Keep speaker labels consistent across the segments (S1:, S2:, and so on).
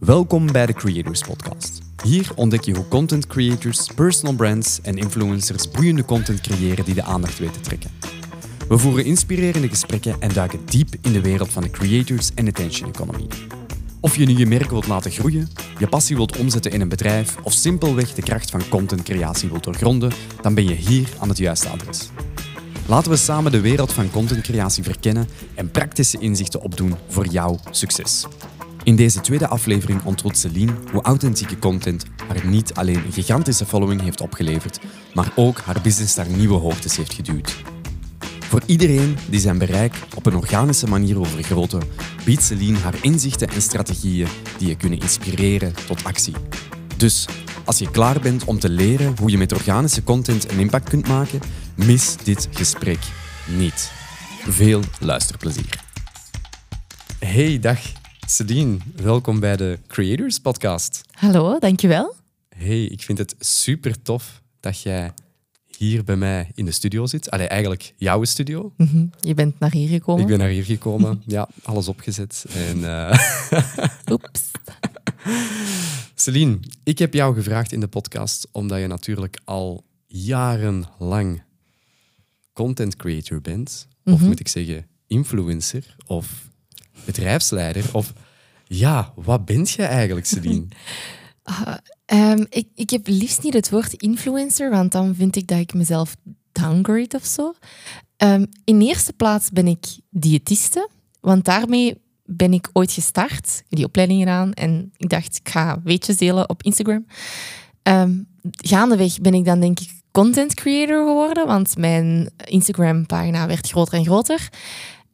S1: Welkom bij de Creators Podcast. Hier ontdek je hoe content creators, personal brands en influencers boeiende content creëren die de aandacht weten te trekken. We voeren inspirerende gesprekken en duiken diep in de wereld van de creators en attention economy. Of je nu je merk wilt laten groeien, je passie wilt omzetten in een bedrijf of simpelweg de kracht van contentcreatie wilt doorgronden, dan ben je hier aan het juiste adres. Laten we samen de wereld van contentcreatie verkennen en praktische inzichten opdoen voor jouw succes. In deze tweede aflevering onthult Celine hoe authentieke content haar niet alleen een gigantische following heeft opgeleverd, maar ook haar business naar nieuwe hoogtes heeft geduwd. Voor iedereen die zijn bereik op een organische manier wil vergroten, biedt Celine haar inzichten en strategieën die je kunnen inspireren tot actie. Dus als je klaar bent om te leren hoe je met organische content een impact kunt maken, mis dit gesprek niet. Veel luisterplezier. Hey, dag Celine. Welkom bij de Creators Podcast.
S2: Hallo, dankjewel.
S1: Hey, ik vind het super tof dat jij hier bij mij in de studio zit. Allee, eigenlijk jouw studio.
S2: Mhm. Je bent naar hier gekomen.
S1: Ik ben naar hier gekomen. ja, alles opgezet. En, uh...
S2: Oeps.
S1: Celine, ik heb jou gevraagd in de podcast omdat je natuurlijk al jarenlang content creator bent. Of
S2: Mhm.
S1: moet ik zeggen, influencer of bedrijfsleider. Of ja, wat bent je eigenlijk, Celine?
S2: Ehm, ik, ik heb liefst niet het woord influencer, want dan vind ik dat ik mezelf downgrade of zo. Ehm, in eerste plaats ben ik diëtiste, want daarmee ben ik ooit gestart, die opleiding gedaan, en ik dacht, ik ga weetjes delen op Instagram. Ehm, gaandeweg ben ik dan denk ik content creator geworden, want mijn Instagram-pagina werd groter en groter.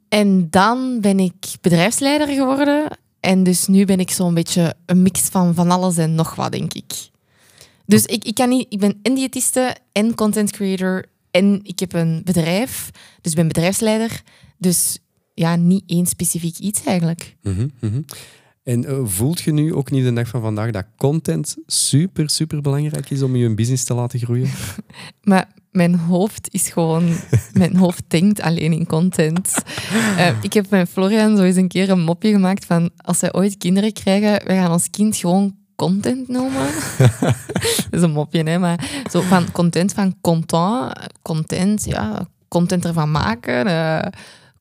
S2: En dan ben ik bedrijfsleider geworden. En dus nu ben ik zo'n beetje een mix van van alles en nog wat, denk ik. Dus ik, ik, kan niet, ik ben en diëtiste en content creator en ik heb een bedrijf. Dus ik ben bedrijfsleider. Dus ja, niet één specifiek iets eigenlijk.
S1: Mhm, mhm. En eh, voelt je nu ook niet de dag van vandaag dat content super, super belangrijk is om je business te laten groeien?
S2: Maar mijn hoofd is gewoon... Mijn hoofd denkt alleen in content. Eh, ik heb met Florian zo eens een keer een mopje gemaakt van... Als wij ooit kinderen krijgen, we gaan ons kind gewoon content noemen. Dat is een mopje, hè. Maar zo van content van content. Content, ja. Content ervan maken. eh,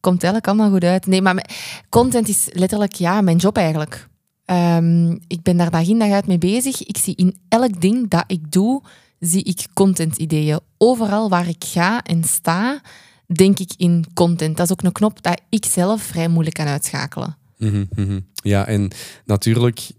S2: komt eigenlijk allemaal goed uit. Nee, maar content is letterlijk, ja, mijn job eigenlijk. Ehm, ik ben daar dag in dag uit mee bezig. Ik zie in elk ding dat ik doe, zie ik content-ideeën. Overal waar ik ga en sta, denk ik in content. Dat is ook een knop dat ik zelf vrij moeilijk kan uitschakelen.
S1: Mhm, mhm. Ja, en natuurlijk,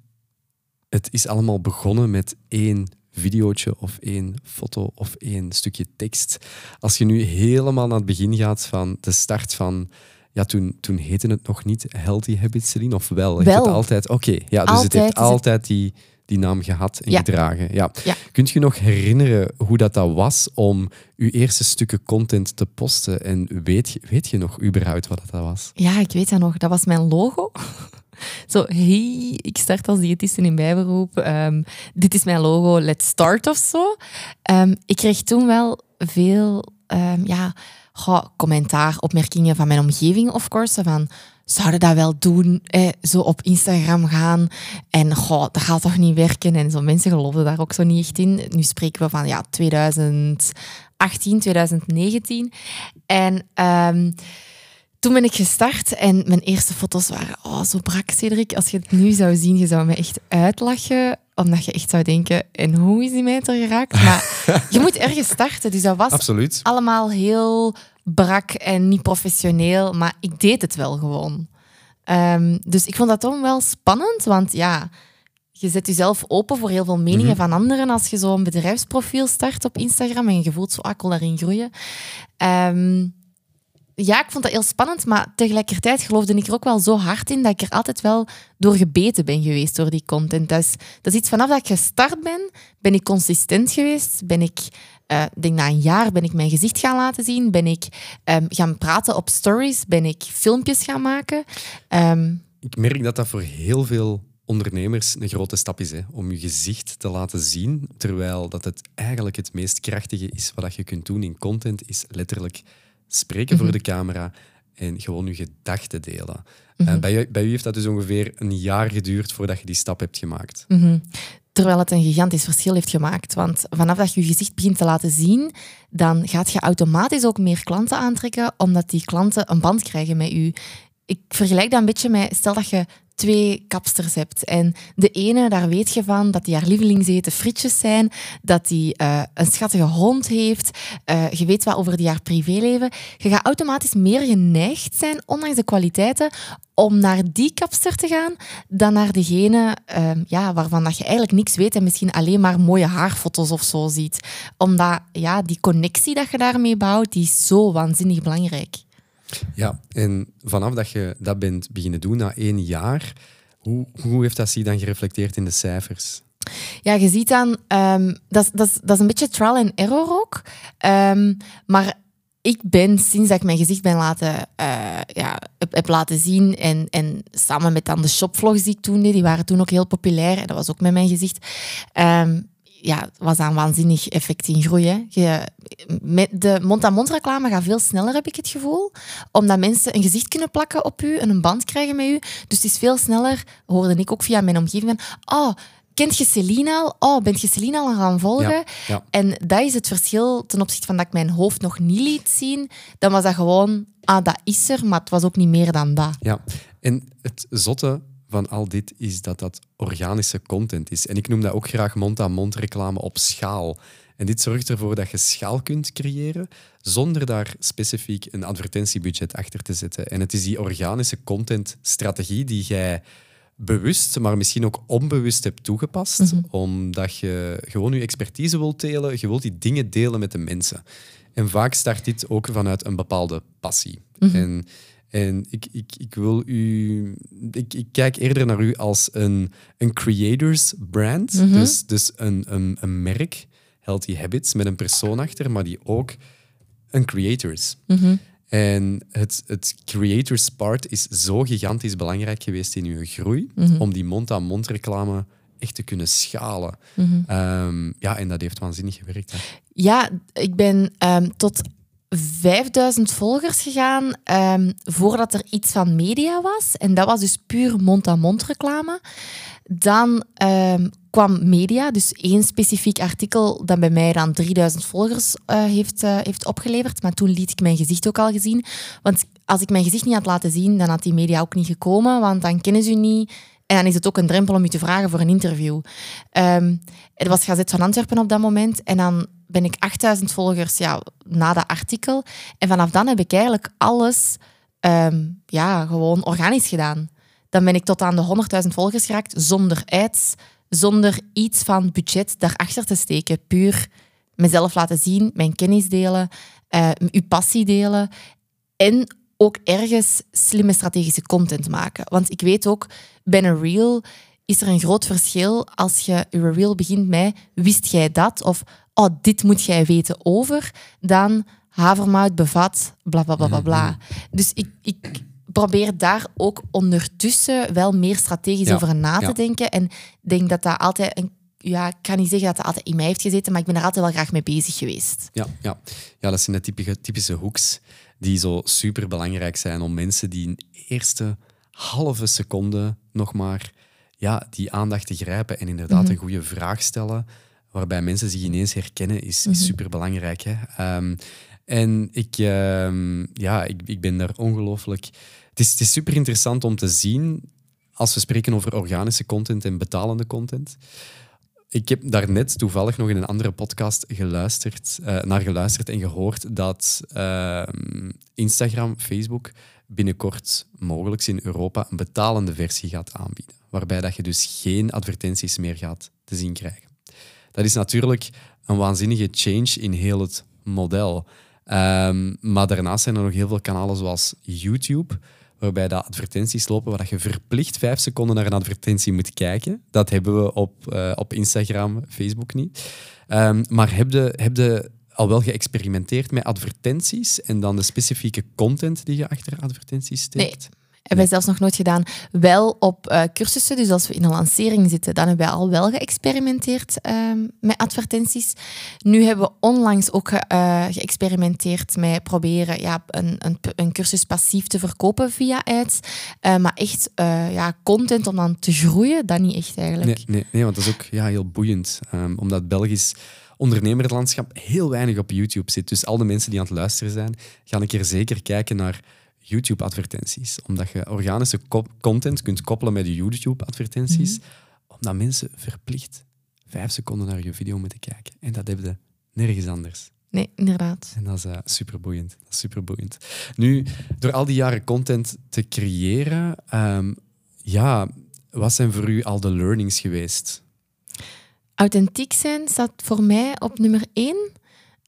S1: het is allemaal begonnen met één videootje of één foto of één stukje tekst. Als je nu helemaal naar het begin gaat van de start van... Ja, toen, toen heette het nog niet Healthy Habits, Celine, of wel?
S2: Wel.
S1: het altijd... Oké, ja, dus het heeft
S2: het-
S1: altijd die, die naam gehad en
S2: Ja.
S1: gedragen. Ja.
S2: Ja.
S1: Kunt je nog herinneren hoe dat, dat was om je eerste stukken content te posten? En weet weet je nog überhaupt wat dat was?
S2: Ja, ik weet dat nog. Dat was mijn logo. Zo, hey, ik start als diëtiste in bijberoep. Ehm, dit is mijn logo, let's start of zo. Ehm, ik kreeg toen wel veel ehm, ja, commentaar, opmerkingen van mijn omgeving, of course. Van, zouden dat wel doen, eh, zo op Instagram gaan? En dat gaat toch niet werken? En zo mensen geloofden daar ook zo niet echt in. Nu spreken we van ja, 2018, 2019. En... toen ben ik gestart en mijn eerste foto's waren oh, zo brak, Cedric. Als je het nu zou zien, je zou me echt uitlachen. Omdat je echt zou denken, en hoe is die meter geraakt? Maar je moet ergens starten. Dus dat was
S1: Absoluut.
S2: allemaal heel brak en niet professioneel. Maar ik deed het wel gewoon. Ehm, dus ik vond dat toch wel spannend. Want ja, je zet jezelf open voor heel veel meningen van anderen. Als je zo'n bedrijfsprofiel start op Instagram en je voelt zo, ah, ik wil daarin groeien. Ehm, ja, ik vond dat heel spannend, maar tegelijkertijd geloofde ik er ook wel zo hard in dat ik er altijd wel door gebeten ben geweest door die content. Is, dat is iets vanaf dat ik gestart ben, ben ik consistent geweest. Ben ik, eh, denk na een jaar, ben ik mijn gezicht gaan laten zien. Ben ik ehm, gaan praten op stories. Ben ik filmpjes gaan maken. Ehm,
S1: Ik merk dat dat voor heel veel ondernemers een grote stap is, hè, om je gezicht te laten zien, terwijl dat het eigenlijk het meest krachtige is wat je kunt doen in content, is letterlijk spreken voor de camera en gewoon je gedachten delen. Uh, bij, u, bij u heeft dat dus ongeveer een jaar geduurd voordat je die stap hebt gemaakt.
S2: Mhm. Terwijl het een gigantisch verschil heeft gemaakt. Want vanaf dat je je gezicht begint te laten zien, dan gaat je automatisch ook meer klanten aantrekken, omdat die klanten een band krijgen met u. Ik vergelijk dat een beetje met, stel dat je twee kapsters hebt. En de ene, daar weet je van dat die haar lievelingseten frietjes zijn, dat die uh, een schattige hond heeft, uh, je weet wat over die haar privéleven. Je gaat automatisch meer geneigd zijn, ondanks de kwaliteiten, om naar die kapster te gaan dan naar degene uh, ja, waarvan dat je eigenlijk niks weet en misschien alleen maar mooie haarfoto's of zo ziet. Omdat ja, die connectie dat je daarmee bouwt, die is zo waanzinnig belangrijk.
S1: Ja, en vanaf dat je dat bent beginnen doen na één jaar, hoe, hoe heeft dat zich dan gereflecteerd in de cijfers?
S2: Ja, je ziet dan, um, dat, dat, dat is een beetje trial and error ook. Um, maar ik ben, sinds dat ik mijn gezicht ben laten, uh, ja, heb, laten zien en, en samen met dan de shopvlogs die ik toen deed, die waren toen ook heel populair en dat was ook met mijn gezicht, um, ja, was een waanzinnig effect in groei. Je, met de mond-aan-mond reclame gaat veel sneller, heb ik het gevoel. Omdat mensen een gezicht kunnen plakken op u en een band krijgen met u. Dus het is veel sneller, hoorde ik ook via mijn omgeving, oh, kent je Celine al? Oh, bent je Celine al gaan volgen? Ja, En dat is het verschil ten opzichte van dat ik mijn hoofd nog niet liet zien. Dan was dat gewoon, ah, dat is er, maar het was ook niet meer dan dat.
S1: Ja, en het zotte van al dit is dat dat organische content is. En ik noem dat ook graag mond-aan-mond reclame op schaal. En dit zorgt ervoor dat je schaal kunt creëren zonder daar specifiek een advertentiebudget achter te zetten. En het is die organische contentstrategie die jij bewust, maar misschien ook onbewust hebt toegepast, mhm. omdat je gewoon je expertise wilt delen, je wilt die dingen delen met de mensen. En vaak start dit ook vanuit een bepaalde passie. Mhm. En en ik, ik, ik wil u. Ik, ik kijk eerder naar u als een, een creators brand. Mhm. Dus, dus een, een, een merk, Healthy Habits, met een persoon achter, maar die ook een creator is. Mhm. En het, het creators part is zo gigantisch belangrijk geweest in uw groei, mhm. om die mond-aan-mond reclame echt te kunnen schalen. Ehm, ja, en dat heeft waanzinnig gewerkt. Hè.
S2: Ja, ik ben um, tot 5000 volgers gegaan um, voordat er iets van media was. En dat was dus puur mond-aan-mond reclame. Dan um, kwam media, dus één specifiek artikel dat bij mij dan 3000 volgers uh, heeft, uh, heeft opgeleverd. Maar toen liet ik mijn gezicht ook al gezien. Want als ik mijn gezicht niet had laten zien, dan had die media ook niet gekomen, want dan kennen ze u niet. En dan is het ook een drempel om je te vragen voor een interview. Het was Gazet van Antwerpen op dat moment. En dan ben ik 8000 volgers ja, na dat artikel. En vanaf dan heb ik eigenlijk alles um, ja, gewoon organisch gedaan. Dan ben ik tot aan de 100.000 volgers geraakt zonder ads, zonder iets van budget daarachter te steken. Puur mezelf laten zien, mijn kennis delen, uh, uw passie delen. En ook ergens slimme strategische content maken. Want ik weet ook, bij een reel is er een groot verschil als je je reel begint met wist jij dat? Of oh, dit moet jij weten over, dan havermout bevat bla bla bla bla. bla. Mhm. Dus ik, ik probeer daar ook ondertussen wel meer strategisch over na te denken. En denk dat dat altijd een ja, ik kan niet zeggen dat dat altijd in mij heeft gezeten, maar ik ben er altijd wel graag mee bezig geweest.
S1: Ja, ja. ja dat zijn de typische, typische hooks die zo super belangrijk zijn om mensen die in eerste halve seconde nog maar ja, die aandacht te grijpen en inderdaad mhm. een goede vraag stellen waarbij mensen zich ineens herkennen, is, is mhm. super belangrijk. Um, en ik, uh, ja, ik, ik ben daar ongelooflijk. Het is, het is super interessant om te zien als we spreken over organische content en betalende content. Ik heb daarnet toevallig nog in een andere podcast geluisterd, uh, naar geluisterd en gehoord dat uh, Instagram, Facebook binnenkort mogelijk in Europa een betalende versie gaat aanbieden. Waarbij dat je dus geen advertenties meer gaat te zien krijgen. Dat is natuurlijk een waanzinnige change in heel het model. Um, maar daarnaast zijn er nog heel veel kanalen zoals YouTube, waarbij de advertenties lopen waar je verplicht vijf seconden naar een advertentie moet kijken. Dat hebben we op, uh, op Instagram, Facebook niet. Um, maar heb je, al wel geëxperimenteerd met advertenties en dan de specifieke content die je achter advertenties steekt?
S2: Hebben wij zelfs nog nooit gedaan. Wel op uh, cursussen, dus als we in een lancering zitten, dan hebben wij al wel geëxperimenteerd ehm, met advertenties. Nu hebben we onlangs ook uh, geëxperimenteerd met proberen ja, een, een, cursus passief te verkopen via ads. Uh, maar echt ja, content om dan te groeien, dat niet echt eigenlijk.
S1: Nee, nee, nee want dat is ook ja, heel boeiend. Um, omdat Belgisch ondernemerlandschap heel weinig op YouTube zit. Dus al de mensen die aan het luisteren zijn, gaan een keer zeker kijken naar YouTube-advertenties. Omdat je organische content kunt koppelen met de YouTube-advertenties. Mhm. Omdat mensen verplicht vijf seconden naar je video moeten kijken. En dat hebben ze nergens anders.
S2: Nee, inderdaad.
S1: En dat is uh, superboeiend. Dat is superboeiend. Nu, door al die jaren content te creëren, um, ja, wat zijn voor u al de learnings geweest?
S2: Authentiek zijn staat voor mij op nummer één.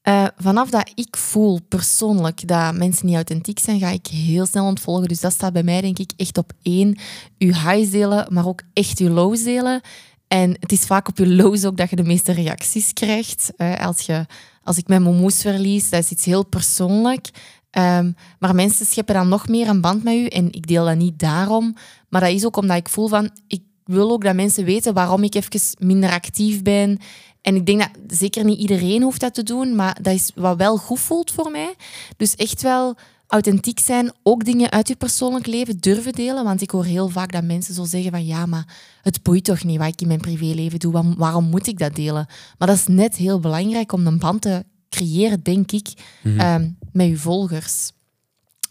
S2: Uh, vanaf dat ik voel persoonlijk dat mensen niet authentiek zijn, ga ik heel snel ontvolgen. Dus dat staat bij mij denk ik echt op één. Uw highs delen, maar ook echt uw lows delen. En het is vaak op je lows ook dat je de meeste reacties krijgt. Uh, als, je, als ik mijn momoes verlies, dat is iets heel persoonlijk. Um, maar mensen scheppen dan nog meer een band met u. En ik deel dat niet daarom. Maar dat is ook omdat ik voel van... Ik wil ook dat mensen weten waarom ik even minder actief ben. En ik denk dat zeker niet iedereen hoeft dat te doen, maar dat is wat wel goed voelt voor mij. Dus echt wel authentiek zijn, ook dingen uit je persoonlijk leven durven delen. Want ik hoor heel vaak dat mensen zo zeggen van ja, maar het boeit toch niet wat ik in mijn privéleven doe. Waarom moet ik dat delen? Maar dat is net heel belangrijk om een band te creëren, denk ik, mhm. ehm, met je volgers.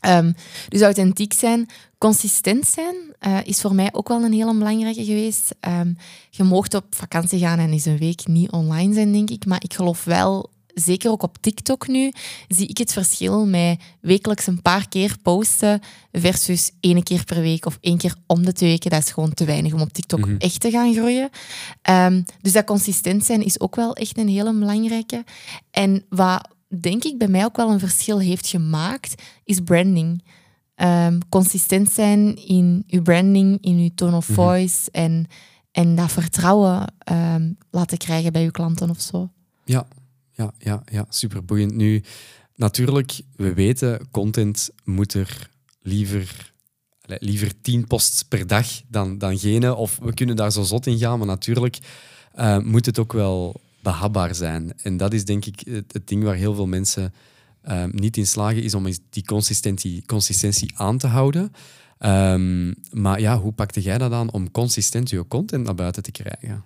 S2: Um, dus authentiek zijn, consistent zijn, uh, is voor mij ook wel een hele belangrijke geweest. Um, je mocht op vakantie gaan en eens een week niet online zijn, denk ik. Maar ik geloof wel, zeker ook op TikTok nu, zie ik het verschil met wekelijks een paar keer posten versus één keer per week of één keer om de twee weken. Dat is gewoon te weinig om op TikTok mhm. echt te gaan groeien. Um, dus dat consistent zijn is ook wel echt een hele belangrijke. En wat denk ik bij mij ook wel een verschil heeft gemaakt, is branding. Um, consistent zijn in uw branding, in uw tone of mhm. voice en, en dat vertrouwen um, laten krijgen bij uw klanten of zo.
S1: Ja, ja, ja, ja super boeiend. Nu, natuurlijk, we weten, content moet er liever, liever tien posts per dag dan, dan gene. Of we kunnen daar zo zot in gaan, maar natuurlijk uh, moet het ook wel behapbaar zijn. En dat is denk ik het, ding waar heel veel mensen ehm, niet in slagen, is om die consistentie, consistentie aan te houden. Um, maar ja, hoe pakte jij dat aan om consistent je content naar buiten te krijgen?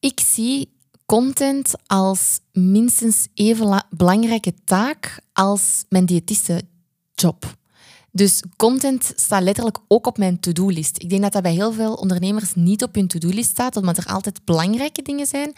S2: Ik zie content als minstens even belangrijke taak als mijn diëtistenjob. Dus content staat letterlijk ook op mijn to-do-list. Ik denk dat dat bij heel veel ondernemers niet op hun to-do-list staat, omdat er altijd belangrijke dingen zijn.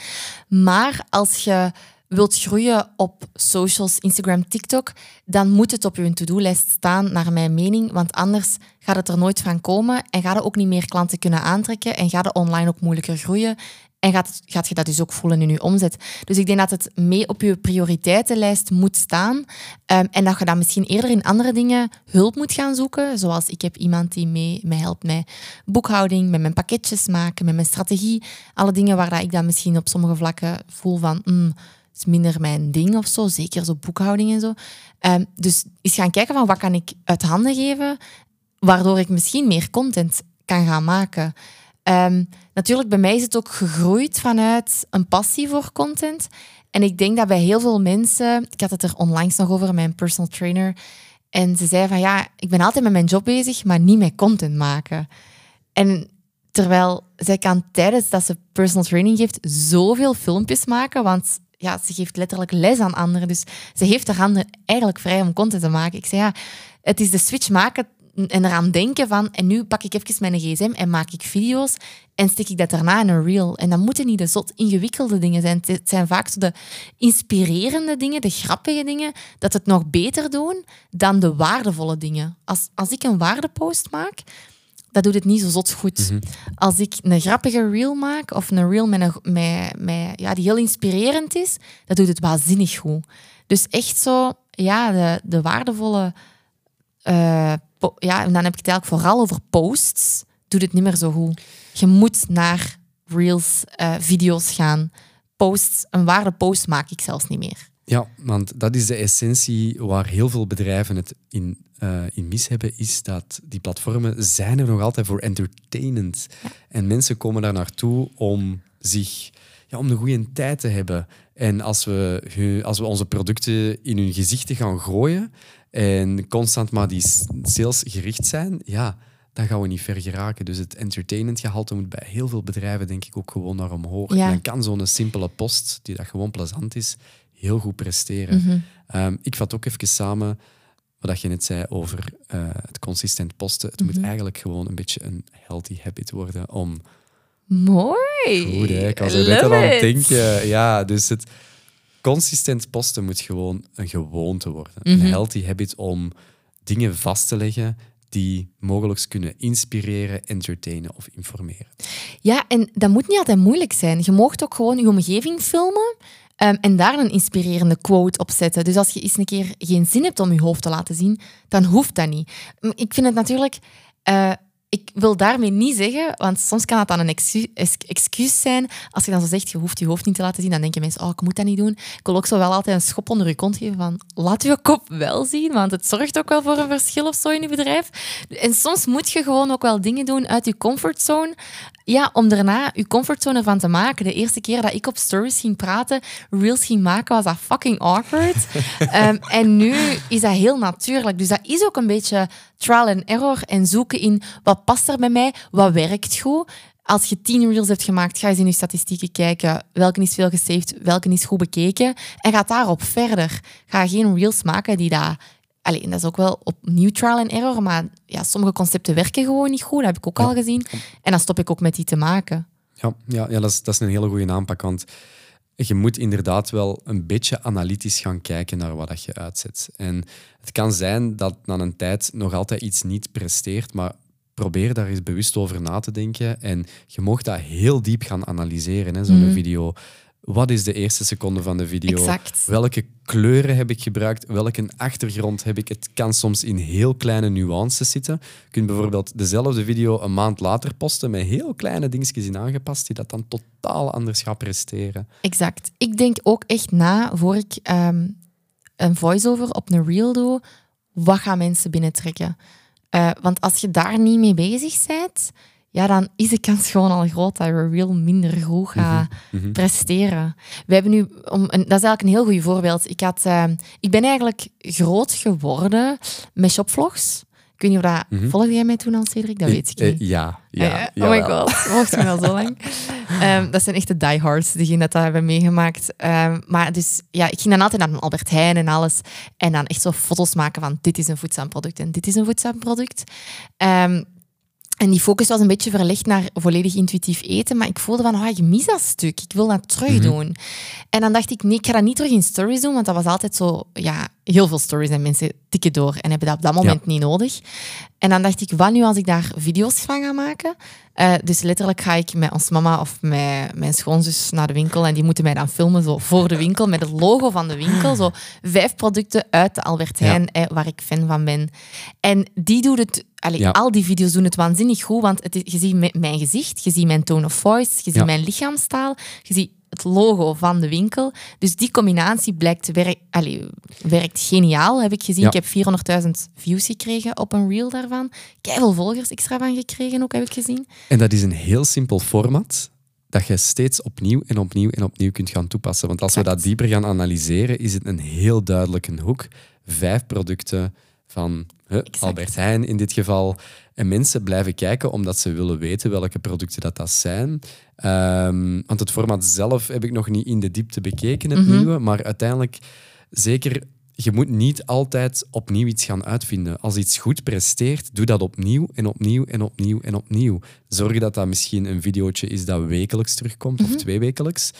S2: Maar als je wilt groeien op socials, Instagram, TikTok, dan moet het op je to-do-lijst staan, naar mijn mening. Want anders gaat het er nooit van komen en gaat je ook niet meer klanten kunnen aantrekken en gaat je online ook moeilijker groeien. En gaat, gaat je dat dus ook voelen in je omzet. Dus ik denk dat het mee op je prioriteitenlijst moet staan. Ehm, en dat je dan misschien eerder in andere dingen hulp moet gaan zoeken. Zoals ik heb iemand die mee, mij helpt met boekhouding, met mijn pakketjes maken, met mijn strategie. Alle dingen waar dat ik dan misschien op sommige vlakken voel van... Mm, is minder mijn ding of zo, zeker zo boekhouding en zo. Um, dus eens gaan kijken van wat kan ik uit handen geven, waardoor ik misschien meer content kan gaan maken. Um, natuurlijk, bij mij is het ook gegroeid vanuit een passie voor content. En ik denk dat bij heel veel mensen, ik had het er onlangs nog over, mijn personal trainer, en ze zei van ja, ik ben altijd met mijn job bezig, maar niet met content maken. En terwijl zij kan tijdens dat ze personal training geeft zoveel filmpjes maken, want ja, ze geeft letterlijk les aan anderen. Dus ze heeft haar handen eigenlijk vrij om content te maken. Ik zei ja, het is de switch maken en eraan denken van, en nu pak ik even mijn gsm en maak ik video's en stik ik dat daarna in een reel. En dan moeten niet de zot ingewikkelde dingen zijn. Het zijn vaak de inspirerende dingen, de grappige dingen, dat het nog beter doen dan de waardevolle dingen. Als, als ik een waardepost maak, dat doet het niet zo zot goed. Mhm. Als ik een grappige reel maak, of een reel met een, met, met, ja, die heel inspirerend is, dat doet het waanzinnig goed. Dus echt zo, ja, de, de waardevolle uh, ja, en dan heb ik het eigenlijk vooral over posts, doet het niet meer zo goed. Je moet naar reels, uh, video's gaan. Posts, een ware post maak ik zelfs niet meer.
S1: Ja, want dat is de essentie waar heel veel bedrijven het in eh, in mis hebben, is dat die platformen zijn er nog altijd voor entertainment. En mensen komen daar naartoe om zich ja, om een goede tijd te hebben. En als we, als we onze producten in hun gezichten gaan gooien en constant maar die sales gericht zijn, ja, dan gaan we niet ver geraken. Dus het entertainmentgehalte moet bij heel veel bedrijven denk ik ook gewoon naar omhoog.
S2: Ja.
S1: En dan kan zo'n simpele post, die dat gewoon plezant is, heel goed presteren. Ehm, ik vat ook even samen wat je net zei over eh, het consistent posten. Het moet eigenlijk gewoon een beetje een healthy habit worden om
S2: Mooi.
S1: Goed, hè? Ik was er net al aan het denken. Ja, dus het consistent posten moet gewoon een gewoonte worden.
S2: Mhm.
S1: Een healthy habit om dingen vast te leggen die mogelijk kunnen inspireren, entertainen of informeren.
S2: Ja, en dat moet niet altijd moeilijk zijn. Je mag ook gewoon je omgeving filmen ehm, en daar een inspirerende quote op zetten. Dus als je eens een keer geen zin hebt om je hoofd te laten zien, dan hoeft dat niet. Ik vind het natuurlijk... eh, ik wil daarmee niet zeggen, want soms kan het dan een excu- ex- excuus zijn. Als je dan zo zegt, je hoeft je hoofd niet te laten zien, dan denken mensen, oh, ik moet dat niet doen. Ik wil ook zo wel altijd een schop onder je kont geven van, laat je kop wel zien, want het zorgt ook wel voor een verschil of zo in je bedrijf. En soms moet je gewoon ook wel dingen doen uit je comfortzone, ja, om daarna je comfortzone ervan te maken. De eerste keer dat ik op stories ging praten, reels ging maken, was dat fucking awkward. Ehm, en nu is dat heel natuurlijk. Dus dat is ook een beetje trial and error en zoeken in wat past er bij mij, wat werkt goed. Als je tien reels hebt gemaakt, ga eens in je statistieken kijken. Welke is veel gesaved, welke is goed bekeken. En ga daarop verder. Ga geen reels maken die dat... Allee, en dat is ook wel opnieuw trial and error, maar ja, sommige concepten werken gewoon niet goed. Dat heb ik ook al gezien. En dan stop ik ook met die te maken.
S1: Ja, ja, ja dat, is, dat is een hele goede aanpak, want je moet inderdaad wel een beetje analytisch gaan kijken naar wat dat je uitzet. En het kan zijn dat na een tijd nog altijd iets niet presteert, maar probeer daar eens bewust over na te denken. En je mocht dat heel diep gaan analyseren, zo'n video. Wat is de eerste seconde van de video?
S2: Exact.
S1: Welke kleuren heb ik gebruikt? Welke achtergrond heb ik? Het kan soms in heel kleine nuances zitten. Je kunt bijvoorbeeld dezelfde video een maand later posten met heel kleine dingetjes in aangepast die dat dan totaal anders gaat presteren.
S2: Exact. Ik denk ook echt na, voor ik ehm, een voice-over op een reel doe, wat gaan mensen binnentrekken? Eh, want als je daar niet mee bezig bent, ja, dan is de kans gewoon al groot dat je reel minder goed gaat presteren. We hebben nu, om, een, dat is eigenlijk een heel goed voorbeeld. Ik, had, ehm, ik ben eigenlijk groot geworden met shopvlogs. Ik weet niet of dat... Volgde jij mij toen al, Cedric? Dat weet ik
S1: Eh,
S2: niet.
S1: ja, ja.
S2: Ah, oh my god, mocht me al zo lang. Ehm, dat zijn echte diehards, diegenen dat dat hebben meegemaakt. Ehm, maar dus, ja, ik ging dan altijd naar een Albert Heijn en alles. En dan echt zo foto's maken van dit is een voedzaam product en dit is een voedzaam product. Ehm, en die focus was een beetje verlegd naar volledig intuïtief eten. Maar ik voelde van, oh, ik mis dat stuk. Ik wil dat terug doen. En dan dacht ik, nee, ik ga dat niet terug in stories doen. Want dat was altijd zo, ja, heel veel stories en mensen tikken door. En hebben dat op dat moment niet nodig. En dan dacht ik, wat nu als ik daar video's van ga maken? Eh, dus letterlijk ga ik met ons mama of met mijn schoonzus naar de winkel. En die moeten mij dan filmen zo voor de winkel met het logo van de winkel. Zo vijf producten uit de Albert Heijn, eh, waar ik fan van ben. En die doet het... Allee,
S1: Ja.
S2: Al die video's doen het waanzinnig goed, want het is, je ziet mijn gezicht, je ziet mijn tone of voice, je ziet
S1: Ja.
S2: mijn lichaamstaal, je ziet het logo van de winkel. Dus die combinatie blijkt werk, allee, werkt geniaal, heb ik gezien.
S1: Ja.
S2: Ik heb 400.000 views gekregen op een reel daarvan. Keiveel volgers extra van gekregen ook, heb ik gezien.
S1: En dat is een heel simpel format dat je steeds opnieuw en opnieuw en opnieuw kunt gaan toepassen. Want als we dat dieper gaan analyseren, is het een heel duidelijke hoek. Vijf producten van Albert Heijn in dit geval. En mensen blijven kijken omdat ze willen weten welke producten dat, dat zijn. Ehm, want het format zelf heb ik nog niet in de diepte bekeken, het nieuwe. Maar uiteindelijk, zeker, je moet niet altijd opnieuw iets gaan uitvinden. Als iets goed presteert, doe dat opnieuw en opnieuw en opnieuw en opnieuw. Zorg dat dat misschien een videootje is dat wekelijks terugkomt of tweewekelijks.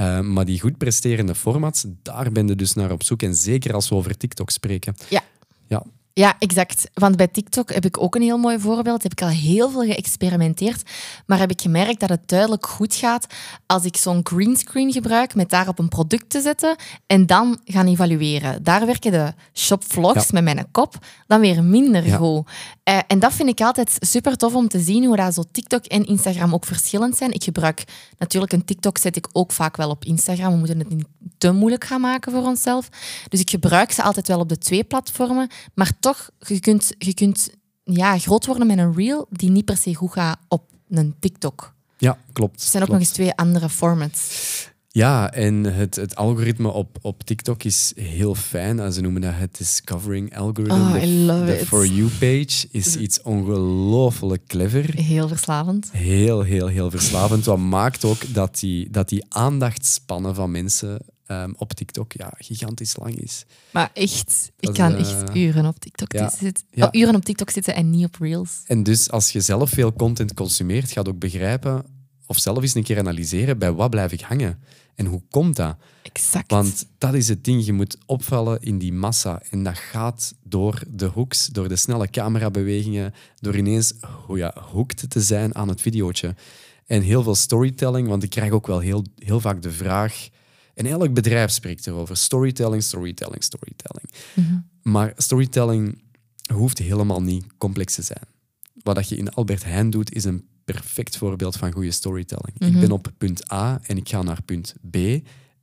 S1: Uh, maar die goed presterende formats, daar ben je dus naar op zoek. En zeker als we over TikTok spreken.
S2: Ja.
S1: Ja,
S2: Ja, exact. Want bij TikTok heb ik ook een heel mooi voorbeeld. Heb ik al heel veel geëxperimenteerd. Maar heb ik gemerkt dat het duidelijk goed gaat als ik zo'n greenscreen gebruik met daarop een product te zetten en dan gaan evalueren. Daar werken de shopvlogs
S1: Ja.
S2: met mijn kop dan weer minder
S1: Ja.
S2: goed. Eh, en dat vind ik altijd super tof om te zien hoe dat zo TikTok en Instagram ook verschillend zijn. Ik gebruik natuurlijk een TikTok zet ik ook vaak wel op Instagram. We moeten het niet te moeilijk gaan maken voor onszelf. Dus ik gebruik ze altijd wel op de twee platformen, maar toch toch, je kunt, je kunt ja, groot worden met een reel die niet per se goed gaat op een TikTok.
S1: Ja, klopt.
S2: Er zijn ook
S1: klopt.
S2: nog eens twee andere formats.
S1: Ja, en het, het algoritme op, op TikTok is heel fijn. En Ze noemen dat het discovering algorithm.
S2: Oh,
S1: de,
S2: I love
S1: de
S2: it.
S1: For You page is iets ongelooflijk clever.
S2: Heel verslavend.
S1: Heel, heel, heel verslavend. Wat maakt ook dat die, dat die aandachtspannen van mensen ehm, op TikTok ja, gigantisch lang is.
S2: Maar echt, ik kan echt
S1: eh,
S2: uren op TikTok
S1: ja,
S2: zitten.
S1: ja.
S2: oh, uren op TikTok zitten en niet op Reels.
S1: En dus als je zelf veel content consumeert, gaat ook begrijpen of zelf eens een keer analyseren bij wat blijf ik hangen en hoe komt dat?
S2: Exact.
S1: Want dat is het ding, je moet opvallen in die massa. En dat gaat door de hooks, door de snelle camerabewegingen, door ineens oh ja, hooked te zijn aan het videootje. En heel veel storytelling, want ik krijg ook wel heel, heel vaak de vraag... En elk bedrijf spreekt erover. Storytelling, storytelling, storytelling. Maar storytelling hoeft helemaal niet complex te zijn. Wat dat je in Albert Heijn doet, is een perfect voorbeeld van goede storytelling. Ik ben op punt A en ik ga naar punt B.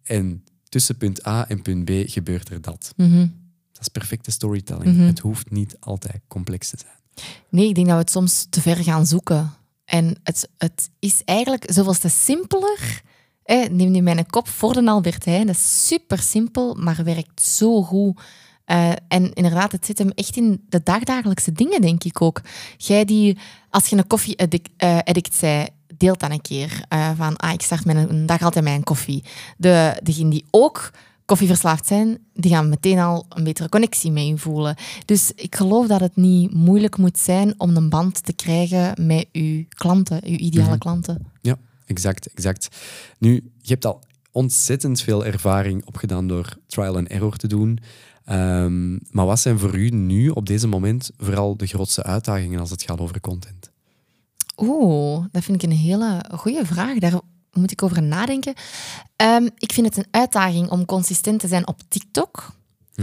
S1: En tussen punt A en punt B gebeurt er dat.
S2: Mhm.
S1: Dat is perfecte storytelling. Het hoeft niet altijd complex te zijn.
S2: Nee, ik denk dat we het soms te ver gaan zoeken. En het, het is eigenlijk zoveel te simpeler. Neem nu mijn kop voor de Albert Heijn. Dat is super simpel, maar werkt zo goed. Eh, en inderdaad, het zit hem echt in de dagdagelijkse dingen, denk ik ook. Jij die, als je een koffie-addict eh, addict zei, deelt dan een keer eh, van, ah, ik start mijn, een dag altijd met een koffie. De, degenen die ook koffieverslaafd zijn, die gaan meteen al een betere connectie mee voelen. Dus ik geloof dat het niet moeilijk moet zijn om een band te krijgen met uw klanten, uw ideale klanten.
S1: Ja, exact, exact. Nu, je hebt al ontzettend veel ervaring opgedaan door trial and error te doen. Ehm, maar wat zijn voor u nu, op deze moment, vooral de grootste uitdagingen als het gaat over content?
S2: Oeh, dat vind ik een hele goede vraag. Daar moet ik over nadenken. Ehm, ik vind het een uitdaging om consistent te zijn op TikTok.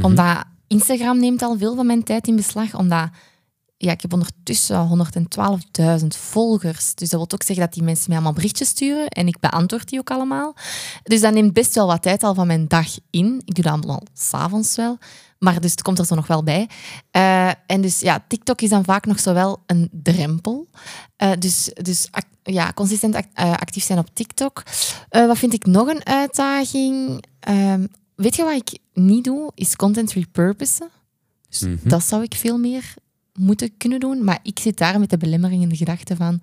S2: Omdat Instagram neemt al veel van mijn tijd in beslag. Omdat ja, ik heb ondertussen 112.000 volgers. Dus dat wil ook zeggen dat die mensen mij allemaal berichtjes sturen. En ik beantwoord die ook allemaal. Dus dat neemt best wel wat tijd al van mijn dag in. Ik doe dat allemaal s'avonds wel. Maar dus het komt er zo nog wel bij. Eh, en dus ja, TikTok is dan vaak nog zo wel een drempel. Eh, dus dus ja, consistent act- eh, actief zijn op TikTok. Wat vind ik nog een uitdaging? Ehm, weet je wat ik niet doe? Is content repurposen. Dus
S1: Mhm.
S2: dat zou ik veel meer moeten kunnen doen. Maar ik zit daar met de belemmering in de gedachte van...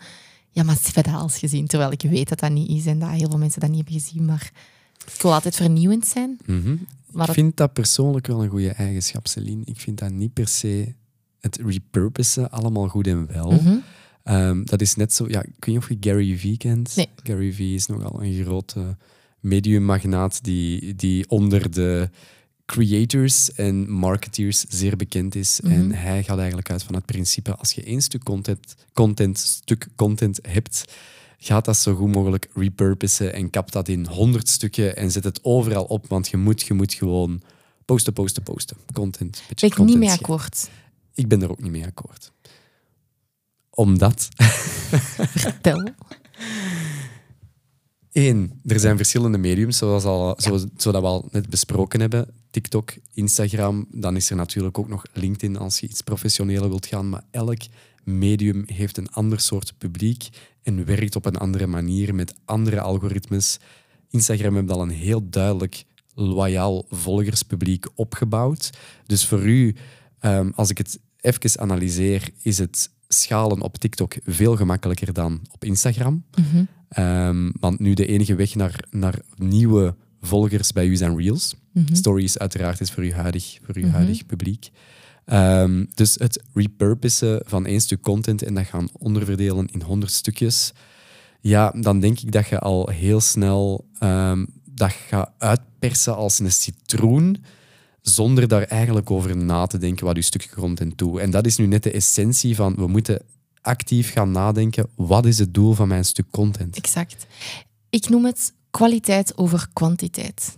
S2: Ja, maar ze hebben dat al eens gezien. Terwijl ik weet dat dat niet is en dat heel veel mensen dat niet hebben gezien. Maar ik wil altijd vernieuwend zijn.
S1: Mhm.
S2: Maar
S1: ik vind dat persoonlijk wel een goede eigenschap, Celine. Ik vind dat niet per se het repurposen allemaal goed en wel.
S2: Mhm.
S1: Ehm, dat is net zo... Ja, ik weet niet of je Gary Vee kent.
S2: Nee.
S1: Gary Vee is nogal een grote mediummagnaat die, die onder de creators en marketeers zeer bekend is.
S2: Mhm.
S1: En hij gaat eigenlijk uit van het principe, als je één stuk content, content, stuk content hebt, gaat dat zo goed mogelijk repurposen en kap dat in honderd stukken en zet het overal op, want je moet, je moet gewoon posten, posten, posten. Content.
S2: Ben ik niet mee akkoord.
S1: Ik ben er ook niet mee akkoord. Omdat
S2: Tel.
S1: Eén, er zijn verschillende mediums, zoals al, zoals, zodat we al net besproken hebben. TikTok, Instagram, dan is er natuurlijk ook nog LinkedIn als je iets professioneler wilt gaan. Maar elk medium heeft een ander soort publiek en werkt op een andere manier met andere algoritmes. Instagram heeft al een heel duidelijk loyaal volgerspubliek opgebouwd. Dus voor u, ehm, als ik het even analyseer, is het schalen op TikTok veel gemakkelijker dan op Instagram. Ehm, want nu de enige weg naar, naar nieuwe volgers bij u zijn Reels. Stories uiteraard is voor uw huidig, voor uw huidig publiek. Ehm, dus het repurposen van één stuk content en dat gaan onderverdelen in honderd stukjes. Ja, dan denk ik dat je al heel snel ehm, dat gaat uitpersen als een citroen, zonder daar eigenlijk over na te denken wat je stukje content doet. En dat is nu net de essentie van, we moeten actief gaan nadenken, wat is het doel van mijn stuk content?
S2: Exact. Ik noem het kwaliteit over kwantiteit.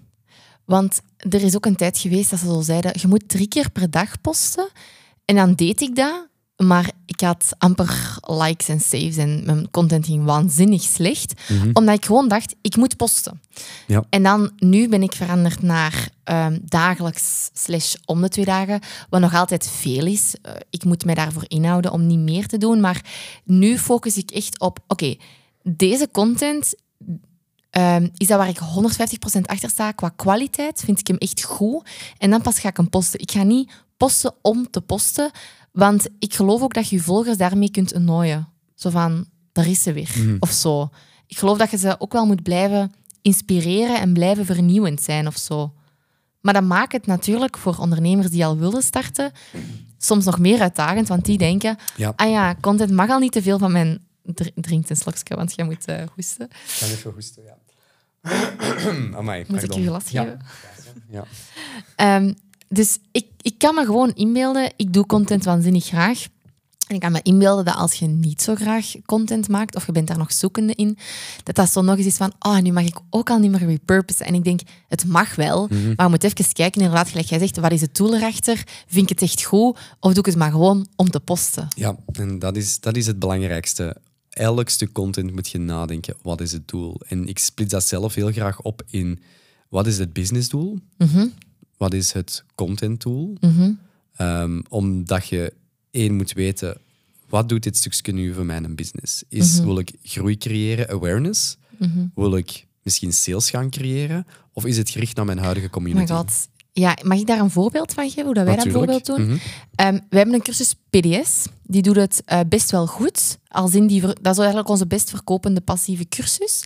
S2: Want er is ook een tijd geweest dat ze zo zeiden, je moet drie keer per dag posten. En dan deed ik dat, maar ik had amper likes en saves en mijn content ging waanzinnig slecht, omdat ik gewoon dacht, ik moet posten.
S1: Ja.
S2: En dan, nu ben ik veranderd naar ehm, dagelijks slash om de twee dagen, wat nog altijd veel is. Eh, ik moet mij daarvoor inhouden om niet meer te doen, maar nu focus ik echt op, oké, deze content ehm, is dat waar ik 150% achter sta qua kwaliteit. Vind ik hem echt goed. En dan pas ga ik hem posten. Ik ga niet posten om te posten, want ik geloof ook dat je je volgers daarmee kunt annoyen. Zo van, daar is ze weer. Of zo. Ik geloof dat je ze ook wel moet blijven inspireren en blijven vernieuwend zijn of zo. Maar dat maakt het natuurlijk voor ondernemers die al willen starten soms nog meer uitdagend, want die denken,
S1: Ja.
S2: ah ja, content mag al niet te veel van mijn... Dr- Drink een slokje, want jij moet eh, hoesten.
S1: Ik ga even hoesten, ja. Amai,
S2: Moet ik je glas geven?
S1: Ja.
S2: Ehm, dus ik, ik kan me gewoon inbeelden, ik doe content waanzinnig graag. En ik kan me inbeelden dat als je niet zo graag content maakt, of je bent daar nog zoekende in, dat dat zo nog eens is van, oh, nu mag ik ook al niet meer repurposen. En ik denk, het mag wel, maar je moet even kijken, inderdaad, gelijk jij zegt, wat is het doel erachter? Vind ik het echt goed? Of doe ik het maar gewoon om te posten?
S1: Ja, en dat is, dat is het belangrijkste. Elk stuk content moet je nadenken, wat is het doel? En ik split dat zelf heel graag op in, wat is het businessdoel? Wat is het contentdoel? Ehm, omdat je één moet weten, wat doet dit stukje nu voor mijn business? Is, Wil ik groei creëren, awareness? Wil ik misschien sales gaan creëren? Of is het gericht naar mijn huidige
S2: Oh my
S1: community?
S2: god. Ja, mag ik daar een voorbeeld van geven, hoe dat wij
S1: Natuurlijk.
S2: dat voorbeeld doen?
S1: Mhm.
S2: Ehm, we hebben een cursus PDS. Die doet het eh, best wel goed. Als in die dat is eigenlijk onze best verkopende passieve cursus.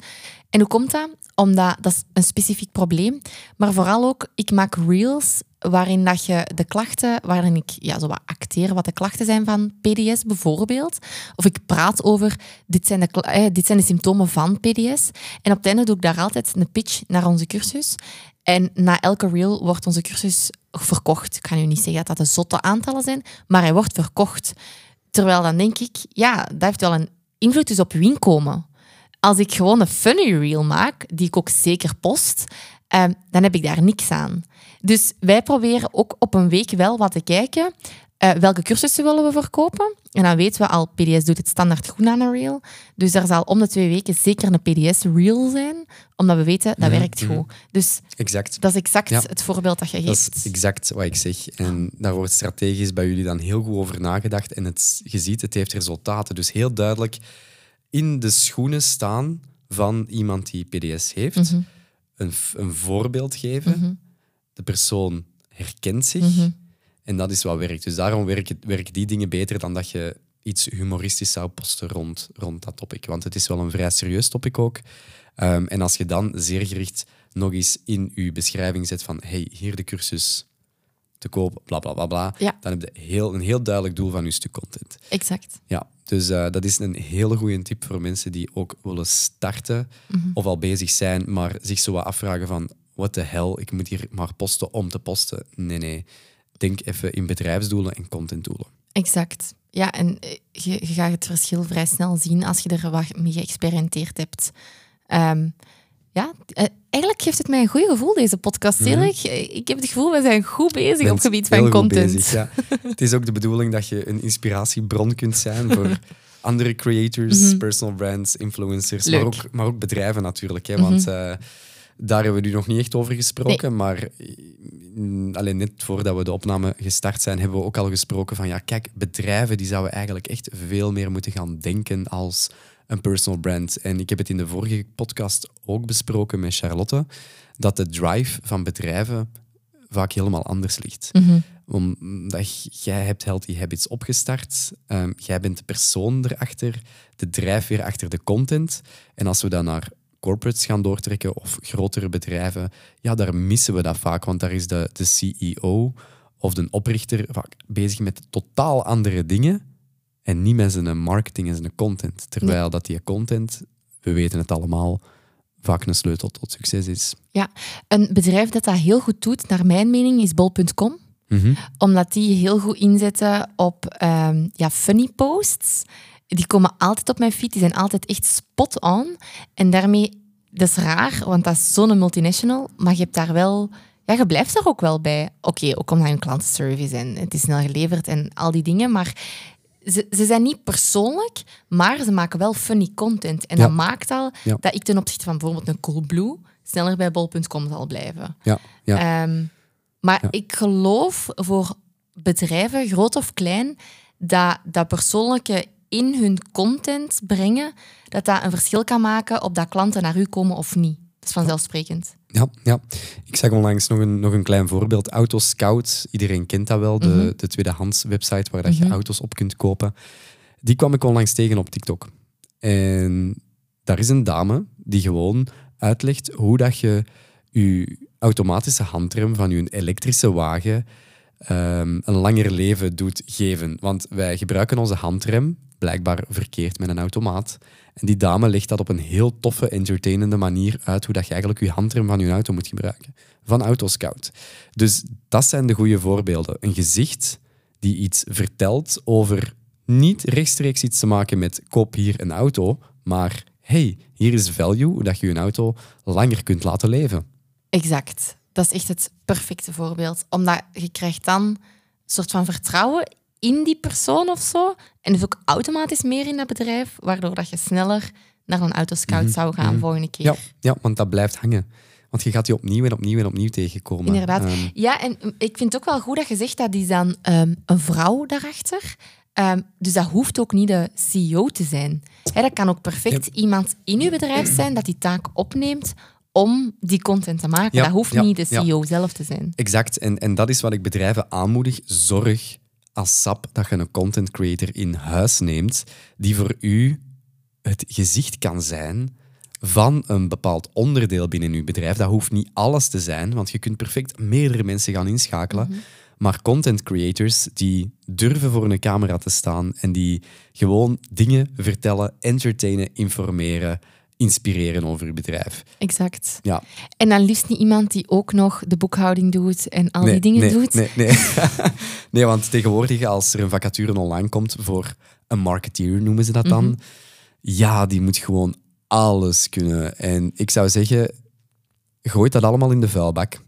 S2: En hoe komt dat? Omdat dat is een specifiek probleem. Maar vooral ook, ik maak reels waarin dat je de klachten, waarin ik ja, zo wat acteer wat de klachten zijn van PDS bijvoorbeeld. Of ik praat over, dit zijn de, eh, dit zijn de symptomen van PDS. En op het einde doe ik daar altijd een pitch naar onze cursus. En na elke reel wordt onze cursus verkocht. Ik ga nu niet zeggen dat dat zotte aantallen zijn, maar hij wordt verkocht. Terwijl dan denk ik, ja, dat heeft wel een invloed dus op uw inkomen. Als ik gewoon een funny reel maak, die ik ook zeker post, ehm, dan heb ik daar niks aan. Dus wij proberen ook op een week wel wat te kijken. Eh, welke cursussen willen we verkopen? En dan weten we al, PDS doet het standaard goed aan een reel. Dus er zal om de twee weken zeker een PDS-reel zijn, omdat we weten dat werkt goed. Dus
S1: Exact.
S2: dat is exact
S1: Ja.
S2: het voorbeeld dat je
S1: Dat
S2: geeft.
S1: is exact wat ik zeg. En daar wordt strategisch bij jullie dan heel goed over nagedacht. En het, je ziet, het heeft resultaten. Dus heel duidelijk in de schoenen staan van iemand die PDS heeft. een, f- een voorbeeld geven. De persoon herkent zich. En dat is wat werkt. Dus daarom werken, werken die dingen beter dan dat je iets humoristisch zou posten rond, rond dat topic. Want het is wel een vrij serieus topic ook. Ehm, en als je dan zeer gericht nog eens in je beschrijving zet van hey, hier de cursus te koop, bla bla bla bla,
S2: Ja.
S1: dan heb je heel, een heel duidelijk doel van je stuk content.
S2: Exact.
S1: Ja, dus eh, dat is een hele goede tip voor mensen die ook willen starten of al bezig zijn, maar zich zo wat afvragen van what the hell, ik moet hier maar posten om te posten. Nee, nee. Denk even in bedrijfsdoelen en contentdoelen.
S2: Exact. Ja, en eh, je, je gaat het verschil vrij snel zien als je er wat mee geëxperimenteerd hebt. Ehm, ja, eh, eigenlijk geeft het mij een goed gevoel, deze podcast. Eh, ik heb het gevoel, we zijn goed bezig op het gebied van
S1: goed
S2: content.
S1: bezig, ja. het is ook de bedoeling dat je een inspiratiebron kunt zijn voor andere creators, personal brands, influencers, maar
S2: Mhm. Mhm.
S1: ook, maar ook bedrijven natuurlijk. Hè, Want eh, daar hebben we nu nog niet echt over gesproken, maar mm, alleen net voordat we de opname gestart zijn, hebben we ook al gesproken van ja, kijk, bedrijven die zouden eigenlijk echt veel meer moeten gaan denken als een personal brand. En ik heb het in de vorige podcast ook besproken met Charlotte, dat de drive van bedrijven vaak helemaal anders ligt. Omdat jij hebt Healthy Habits opgestart, ehm, jij bent de persoon erachter, de drijfveer achter de content. En als we dan naar corporates gaan doortrekken of grotere bedrijven, ja, daar missen we dat vaak, want daar is de, de CEO of de oprichter vaak bezig met totaal andere dingen en niet met zijn marketing en zijn content. Terwijl dat die content, we weten het allemaal, vaak een sleutel tot succes is.
S2: Ja, een bedrijf dat dat heel goed doet, naar mijn mening, is bol.com. Omdat die heel goed inzetten op ehm, ja, funny posts. Die komen altijd op mijn feed, die zijn altijd echt spot on. En daarmee, dat is raar, want dat is zo'n multinational, maar je hebt daar wel... Ja, je blijft er ook wel bij. Oké, ook omdat je een klantenservice en het is snel geleverd en al die dingen, maar ze, ze zijn niet persoonlijk, maar ze maken wel funny content. En
S1: Ja.
S2: dat maakt al
S1: Ja.
S2: dat ik ten opzichte van bijvoorbeeld een Coolblue sneller bij bol.com zal blijven.
S1: Ja, ja.
S2: Ehm, maar ik geloof voor bedrijven, groot of klein, dat dat persoonlijke in hun content brengen, dat dat een verschil kan maken op dat klanten naar u komen of niet. Dat is vanzelfsprekend.
S1: Ja, ja, ik zag onlangs nog een, nog een klein voorbeeld. Autoscout, iedereen kent dat wel, de,
S2: Mhm.
S1: de tweedehands website waar dat je
S2: Mhm.
S1: auto's op kunt kopen. Die kwam ik onlangs tegen op TikTok. En daar is een dame die gewoon uitlegt hoe dat je je automatische handrem van je elektrische wagen ehm, een langer leven doet geven. Want wij gebruiken onze handrem blijkbaar verkeerd met een automaat. En die dame legt dat op een heel toffe, entertainende manier uit hoe dat je eigenlijk je handrem van je auto moet gebruiken. Van Autoscout. Dus dat zijn de goede voorbeelden. Een gezicht die iets vertelt over niet rechtstreeks iets te maken met koop hier een auto, maar hey, hier is value, dat je je auto langer kunt laten leven.
S2: Exact. Dat is echt het perfecte voorbeeld. Omdat je krijgt dan een soort van vertrouwen in die persoon of zo. En dus ook automatisch meer in dat bedrijf, waardoor dat je sneller naar een autoscout zou gaan volgende keer.
S1: Ja, ja, want dat blijft hangen. Want je gaat die opnieuw en opnieuw en opnieuw tegenkomen.
S2: Inderdaad.
S1: Ehm,
S2: Ja, en mm, ik vind het ook wel goed dat je zegt dat is dan ehm, een vrouw daarachter. Ehm, dus dat hoeft ook niet de CEO te zijn. Dat kan ook perfect iemand in je bedrijf zijn dat die taak opneemt om die content te maken.
S1: Ja,
S2: dat hoeft
S1: ja,
S2: niet de. CEO zelf te zijn.
S1: Exact. En, en dat is wat ik bedrijven aanmoedig. Zorg als SAP dat je een content creator in huis neemt die voor u het gezicht kan zijn van een bepaald onderdeel binnen uw bedrijf. Dat hoeft niet alles te zijn, want je kunt perfect meerdere mensen gaan inschakelen. Maar content creators die durven voor een camera te staan en die gewoon dingen vertellen, entertainen, informeren, inspireren over uw bedrijf.
S2: Exact.
S1: Ja,
S2: En dan liefst niet iemand die ook nog de boekhouding doet en al die dingen
S1: nee,
S2: doet.
S1: Nee, nee. nee, want tegenwoordig als er een vacature online komt voor een marketeer, noemen ze dat dan,
S2: Mhm.
S1: ja, die moet gewoon alles kunnen. En ik zou zeggen, gooi dat allemaal in de vuilbak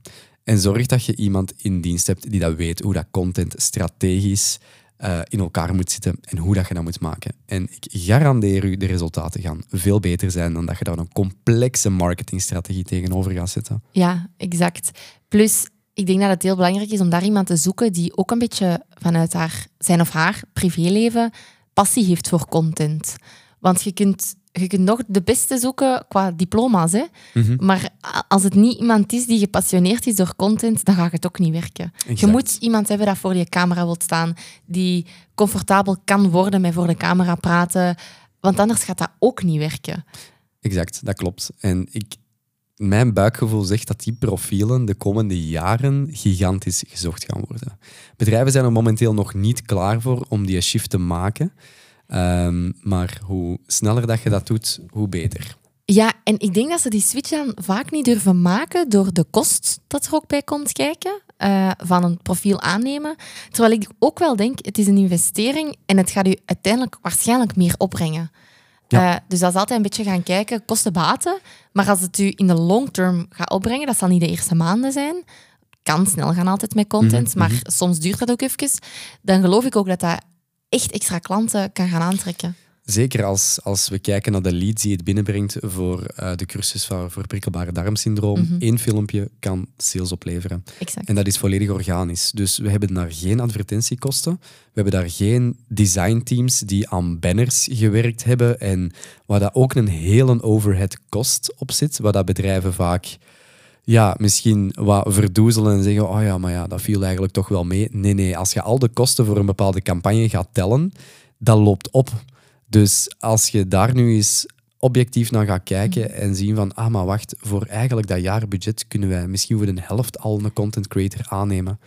S1: en zorg dat je iemand in dienst hebt die dat weet hoe dat content strategisch eh, in elkaar moet zitten en hoe dat je dat moet maken. En ik garandeer u, de resultaten gaan veel beter zijn dan dat je daar een complexe marketingstrategie tegenover gaat zetten.
S2: Ja, exact. Plus, ik denk dat het heel belangrijk is om daar iemand te zoeken die ook een beetje vanuit haar, zijn of haar privéleven passie heeft voor content. Want je kunt, je kunt nog de beste zoeken qua diploma's, hè?
S1: Mhm.
S2: maar als het niet iemand is die gepassioneerd is door content, dan gaat het ook niet werken. Je moet iemand hebben dat voor je camera wilt staan, die comfortabel kan worden met voor de camera praten, want anders gaat dat ook niet werken.
S1: Exact, dat klopt. En ik, mijn buikgevoel zegt dat die profielen de komende jaren gigantisch gezocht gaan worden. Bedrijven zijn er momenteel nog niet klaar voor om die shift te maken. Ehm, maar hoe sneller dat je dat doet, hoe beter.
S2: Ja, en ik denk dat ze die switch dan vaak niet durven maken door de kost dat er ook bij komt kijken eh, van een profiel aannemen. Terwijl ik ook wel denk, het is een investering en het gaat u uiteindelijk waarschijnlijk meer opbrengen.
S1: Ja.
S2: Eh, dus dat is altijd een beetje gaan kijken, kosten-baten. Maar als het u in de long term gaat opbrengen, dat zal niet de eerste maanden zijn. Kan snel gaan altijd met content,
S1: Mhm,
S2: maar soms duurt dat ook even. Dan geloof ik ook dat dat echt extra klanten kan gaan aantrekken.
S1: Zeker als, als we kijken naar de leads die het binnenbrengt voor eh, de cursus voor, voor prikkelbare darmsyndroom. Eén filmpje kan sales opleveren.
S2: Exact.
S1: En dat is volledig organisch. Dus we hebben daar geen advertentiekosten. We hebben daar geen designteams die aan banners gewerkt hebben. En waar dat ook een hele overhead kost op zit. Waar dat bedrijven vaak ja, misschien wat verdoezelen en zeggen: Oh ja, maar ja, dat viel eigenlijk toch wel mee. Nee, nee, als je al de kosten voor een bepaalde campagne gaat tellen, dat loopt op. Dus als je daar nu eens objectief naar gaat kijken en zien van, ah, maar wacht, voor eigenlijk dat jaarbudget kunnen wij misschien voor de helft al een content creator aannemen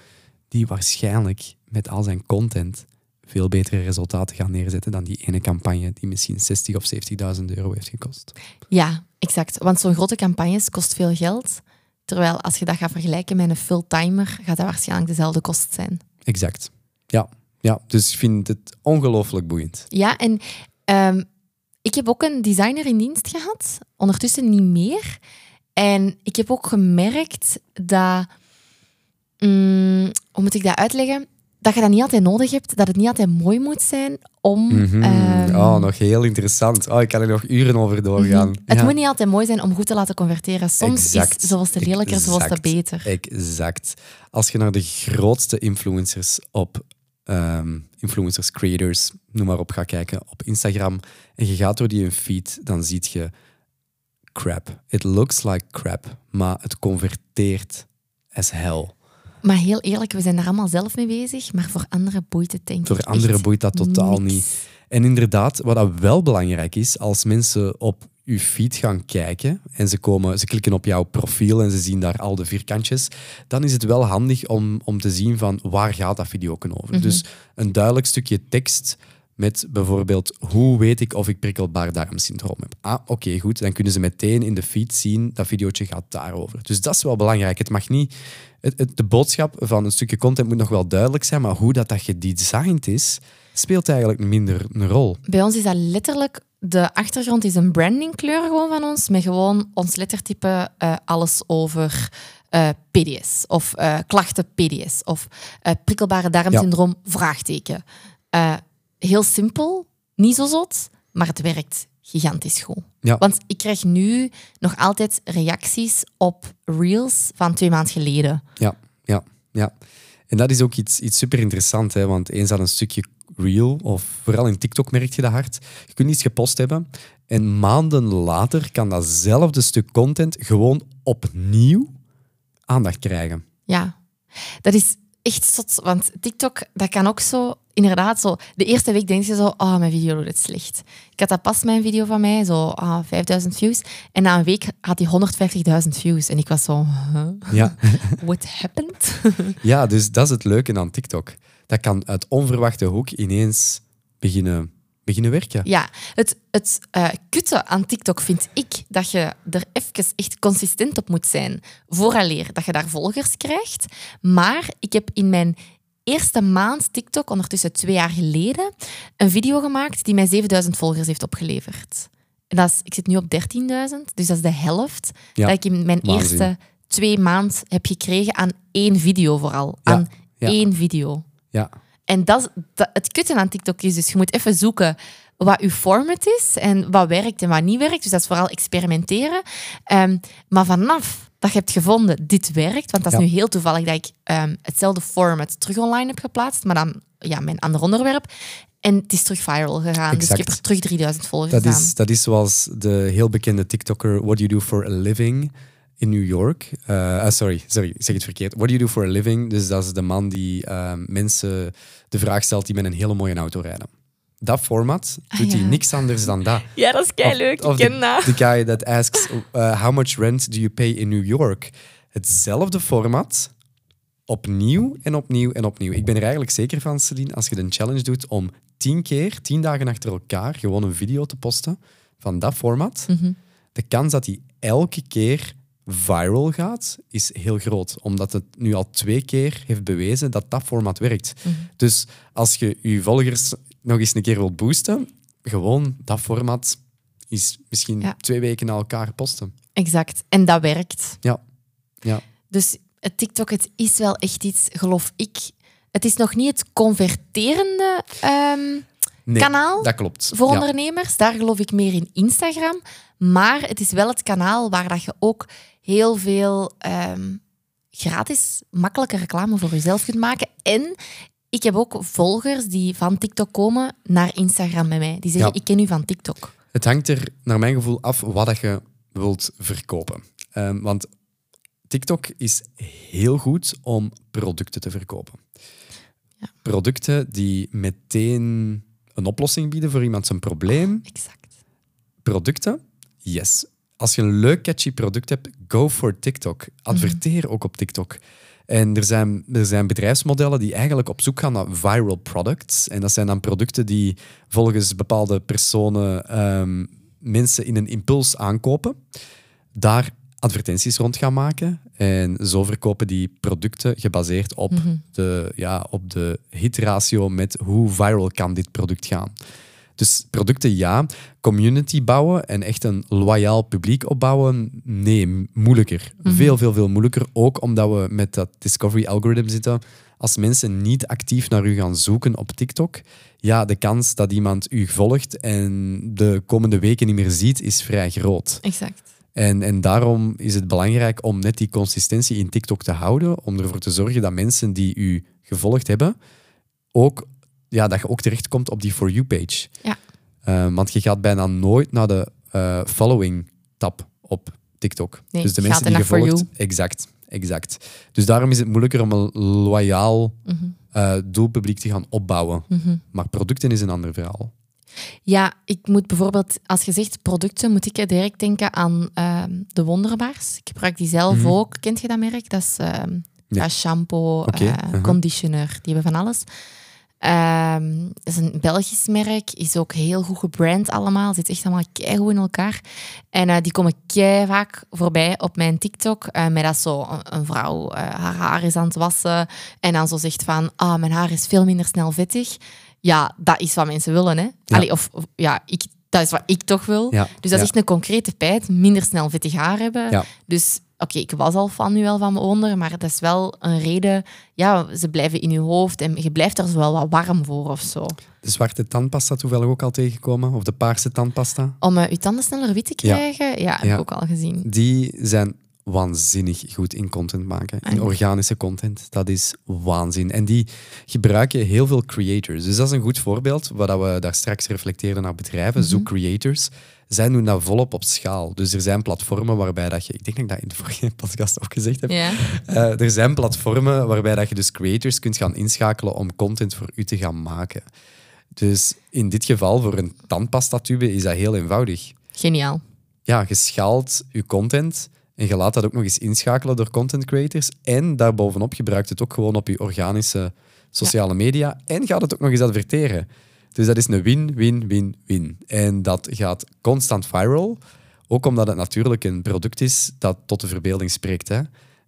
S1: die waarschijnlijk met al zijn content veel betere resultaten gaat neerzetten dan die ene campagne die misschien 60.000 of 70.000 euro heeft gekost.
S2: Ja, exact. Want zo'n grote campagnes kost veel geld. Terwijl als je dat gaat vergelijken met een fulltimer, gaat dat waarschijnlijk dezelfde kost zijn.
S1: Exact. Ja, ja. dus ik vind het ongelooflijk boeiend.
S2: Ja, en ehm, ik heb ook een designer in dienst gehad. Ondertussen niet meer. En ik heb ook gemerkt dat... mm, hoe moet ik dat uitleggen? Dat je dat niet altijd nodig hebt, dat het niet altijd mooi moet zijn om... Ehm,
S1: oh, nog heel interessant. Oh, ik kan er nog uren over doorgaan.
S2: mhm. Het
S1: Ja.
S2: moet niet altijd mooi zijn om goed te laten converteren. Soms
S1: Exact.
S2: is zoals de lelijker, zoals de beter.
S1: Exact. Als je naar de grootste influencers op ehm, influencers, creators, noem maar op, gaat kijken op Instagram en je gaat door die hun feed, dan zie je crap. It looks like crap, maar het converteert as hell.
S2: Maar heel eerlijk, we zijn daar allemaal zelf mee bezig, maar voor anderen boeit het denk ik
S1: Voor anderen boeit dat totaal
S2: niks.
S1: niet. En inderdaad, wat dat wel belangrijk is, als mensen op je feed gaan kijken en ze, komen, ze klikken op jouw profiel en ze zien daar al de vierkantjes, dan is het wel handig om, om te zien van waar gaat dat video over. Dus een duidelijk stukje tekst met bijvoorbeeld hoe weet ik of ik prikkelbaar darmsyndroom heb. Ah, oké, goed. Dan kunnen ze meteen in de feed zien dat videootje gaat daarover. Dus dat is wel belangrijk. Het mag niet... Het, het- de boodschap van een stukje content moet nog wel duidelijk zijn, maar hoe dat, dat gedesigned is, speelt eigenlijk minder een rol.
S2: Bij ons is dat letterlijk... De achtergrond is een brandingkleur gewoon van ons, met gewoon ons lettertype eh, alles over eh, PDS of eh, klachten PDS of prikkelbare darmsyndroom, vraagteken. Heel simpel, niet zo zot, maar het werkt gigantisch goed.
S1: Ja.
S2: Want ik krijg nu nog altijd reacties op reels van twee maanden geleden.
S1: Ja, ja, ja. En dat is ook iets, iets super interessant, hè? want eens aan een stukje reel, of vooral in TikTok merk je dat hard, je kunt iets gepost hebben en maanden later kan datzelfde stuk content gewoon opnieuw aandacht krijgen.
S2: Ja, dat is echt zot. Want TikTok, dat kan ook zo, inderdaad, zo. De eerste week denk je zo, oh, mijn video doet het slecht. Ik had dat pas, mijn video van mij, zo ah, 5000 views. En na een week had hij 150.000 views. En ik was zo, huh?
S1: Ja.
S2: what happened?
S1: ja, dus dat is het leuke aan TikTok. Dat kan uit onverwachte hoek ineens beginnen, beginnen werken.
S2: ja, het, het eh, kutte aan TikTok vind ik dat je er even echt consistent op moet zijn. Vooraleer dat je daar volgers krijgt. Maar ik heb in mijn eerste maand TikTok, ondertussen twee jaar geleden, een video gemaakt die mij 7000 volgers heeft opgeleverd. En dat is, ik zit nu op 13.000, dus dat is de helft
S1: Ja,
S2: dat ik in mijn
S1: waanzin.
S2: eerste twee maanden heb gekregen aan één video vooral.
S1: Ja,
S2: Aan
S1: ja.
S2: één video.
S1: Ja,
S2: En dat, het kutten aan TikTok is dus, je moet even zoeken wat uw format is en wat werkt en wat niet werkt. Dus dat is vooral experimenteren. Ehm, maar vanaf dat je hebt gevonden, dit werkt, want dat is
S1: Ja.
S2: nu heel toevallig dat ik ehm, hetzelfde format terug online heb geplaatst, maar dan ja, mijn ander onderwerp. En het is terug viral gegaan. Dus ik heb er terug 3000 volgers
S1: dat is, dat is zoals de heel bekende TikToker What Do You Do For A Living in New York. Eh, ah, sorry, sorry, ik zeg het verkeerd. What Do You Do For A Living, dus dat is de man die eh, mensen de vraag stelt die met een hele mooie auto rijden. Dat format doet
S2: ja.
S1: hij niks anders dan dat.
S2: Ja, dat is kei leuk.
S1: Of
S2: Ik ken dat.
S1: the guy that asks, uh, how much rent do you pay in New York? Hetzelfde format, opnieuw en opnieuw en opnieuw. Ik ben er eigenlijk zeker van, Celine, als je een challenge doet om tien keer, tien dagen achter elkaar, gewoon een video te posten van dat format,
S2: Mhm.
S1: de kans dat die elke keer viral gaat, is heel groot. Omdat het nu al twee keer heeft bewezen dat dat format werkt.
S2: Mhm.
S1: Dus als je je volgers nog eens een keer wilt boosten, gewoon dat format is misschien
S2: Ja.
S1: twee weken na elkaar posten.
S2: Exact. En dat werkt.
S1: Ja. ja.
S2: Dus het TikTok, het is wel echt iets, geloof ik. Het is nog niet het converterende ehm,
S1: Nee,
S2: kanaal
S1: dat klopt.
S2: voor
S1: Ja.
S2: ondernemers. Daar geloof ik meer in Instagram. Maar het is wel het kanaal waar dat je ook heel veel ehm, gratis, makkelijke reclame voor jezelf kunt maken. En ik heb ook volgers die van TikTok komen naar Instagram bij mij. Die zeggen,
S1: Ja.
S2: ik ken u van TikTok.
S1: Het hangt er naar mijn gevoel af wat dat je wilt verkopen. Ehm, want TikTok is heel goed om producten te verkopen.
S2: Ja.
S1: Producten die meteen een oplossing bieden voor iemand zijn probleem.
S2: Exact.
S1: Producten, yes. Als je een leuk catchy product hebt, go for TikTok. Adverteer ook op TikTok. En er zijn, er zijn bedrijfsmodellen die eigenlijk op zoek gaan naar viral products. En dat zijn dan producten die volgens bepaalde personen ehm, mensen in een impuls aankopen. Daar advertenties rond gaan maken. En zo verkopen die producten gebaseerd op, de, ja, op de hitratio met hoe viral kan dit product gaan. Dus producten ja, community bouwen en echt een loyaal publiek opbouwen, nee, moeilijker. Veel, veel, veel moeilijker. Ook omdat we met dat discovery algorithm zitten. als mensen niet actief naar u gaan zoeken op TikTok, ja, de kans dat iemand u volgt en de komende weken niet meer ziet, is vrij groot.
S2: Exact.
S1: En, en daarom is het belangrijk om net die consistentie in TikTok te houden, om ervoor te zorgen dat mensen die u gevolgd hebben, ook, ja, dat je ook terechtkomt op die For You-page.
S2: Ja.
S1: Uh, want je gaat bijna nooit naar de uh, following-tab op TikTok.
S2: Nee,
S1: dus de mensen die je volgt... Exact, exact. Dus daarom is het moeilijker om een loyaal
S2: Mhm.
S1: uh, doelpubliek te gaan opbouwen.
S2: Mhm.
S1: Maar producten is een ander verhaal.
S2: Ja, ik moet bijvoorbeeld, als je zegt producten, moet ik direct denken aan ehm, de Wonderbaars. Ik gebruik die zelf
S1: Mhm.
S2: ook. Kent je dat merk? Dat is ehm,
S1: Nee.
S2: shampoo, eh, conditioner. Die hebben van alles. Dat is een Belgisch merk, is ook heel goed gebrand allemaal. Zit echt allemaal keigoed in elkaar. En eh, die komen kei vaak voorbij op mijn TikTok. eh, met dat zo een, een vrouw eh, haar haar is aan het wassen. En dan zo zegt van, ah, mijn haar is veel minder snel vettig. Ja, dat is wat mensen willen, hè.
S1: Ja.
S2: Allee, of, of- ja, ik, dat is wat ik toch wil.
S1: Ja,
S2: Dus dat
S1: ja.
S2: is echt een concrete feit. Minder snel vettig haar hebben. Dus oké, ik was al fan nu wel van mijn wonder, maar dat is wel een reden. Ja, ze blijven in je hoofd en je blijft er zo wel wat warm voor of zo.
S1: De zwarte tandpasta toevallig ook al tegengekomen, of de paarse tandpasta.
S2: Om eh, je tanden sneller wit te krijgen, ja, heb
S1: Ja.
S2: ik ook al gezien.
S1: Die zijn waanzinnig goed in content maken. In organische content. Dat is waanzin. En die gebruiken heel veel creators. Dus dat is een goed voorbeeld, dat we daar straks reflecteerden naar bedrijven. Zo creators. Zij doen dat volop op schaal. Dus er zijn platformen waarbij dat je... Ik denk dat ik dat in de vorige podcast ook gezegd heb. Eh, er zijn platformen waarbij dat je dus creators kunt gaan inschakelen om content voor u te gaan maken. Dus in dit geval, voor een tandpastatube, is dat heel eenvoudig
S2: Geniaal.
S1: ja, je schaalt je content en je laat dat ook nog eens inschakelen door content creators. En daarbovenop gebruikt het ook gewoon op je organische sociale media en gaat het ook nog eens adverteren. Dus dat is een win, win, win, win. En dat gaat constant viral, ook omdat het natuurlijk een product is dat tot de verbeelding spreekt. Hè.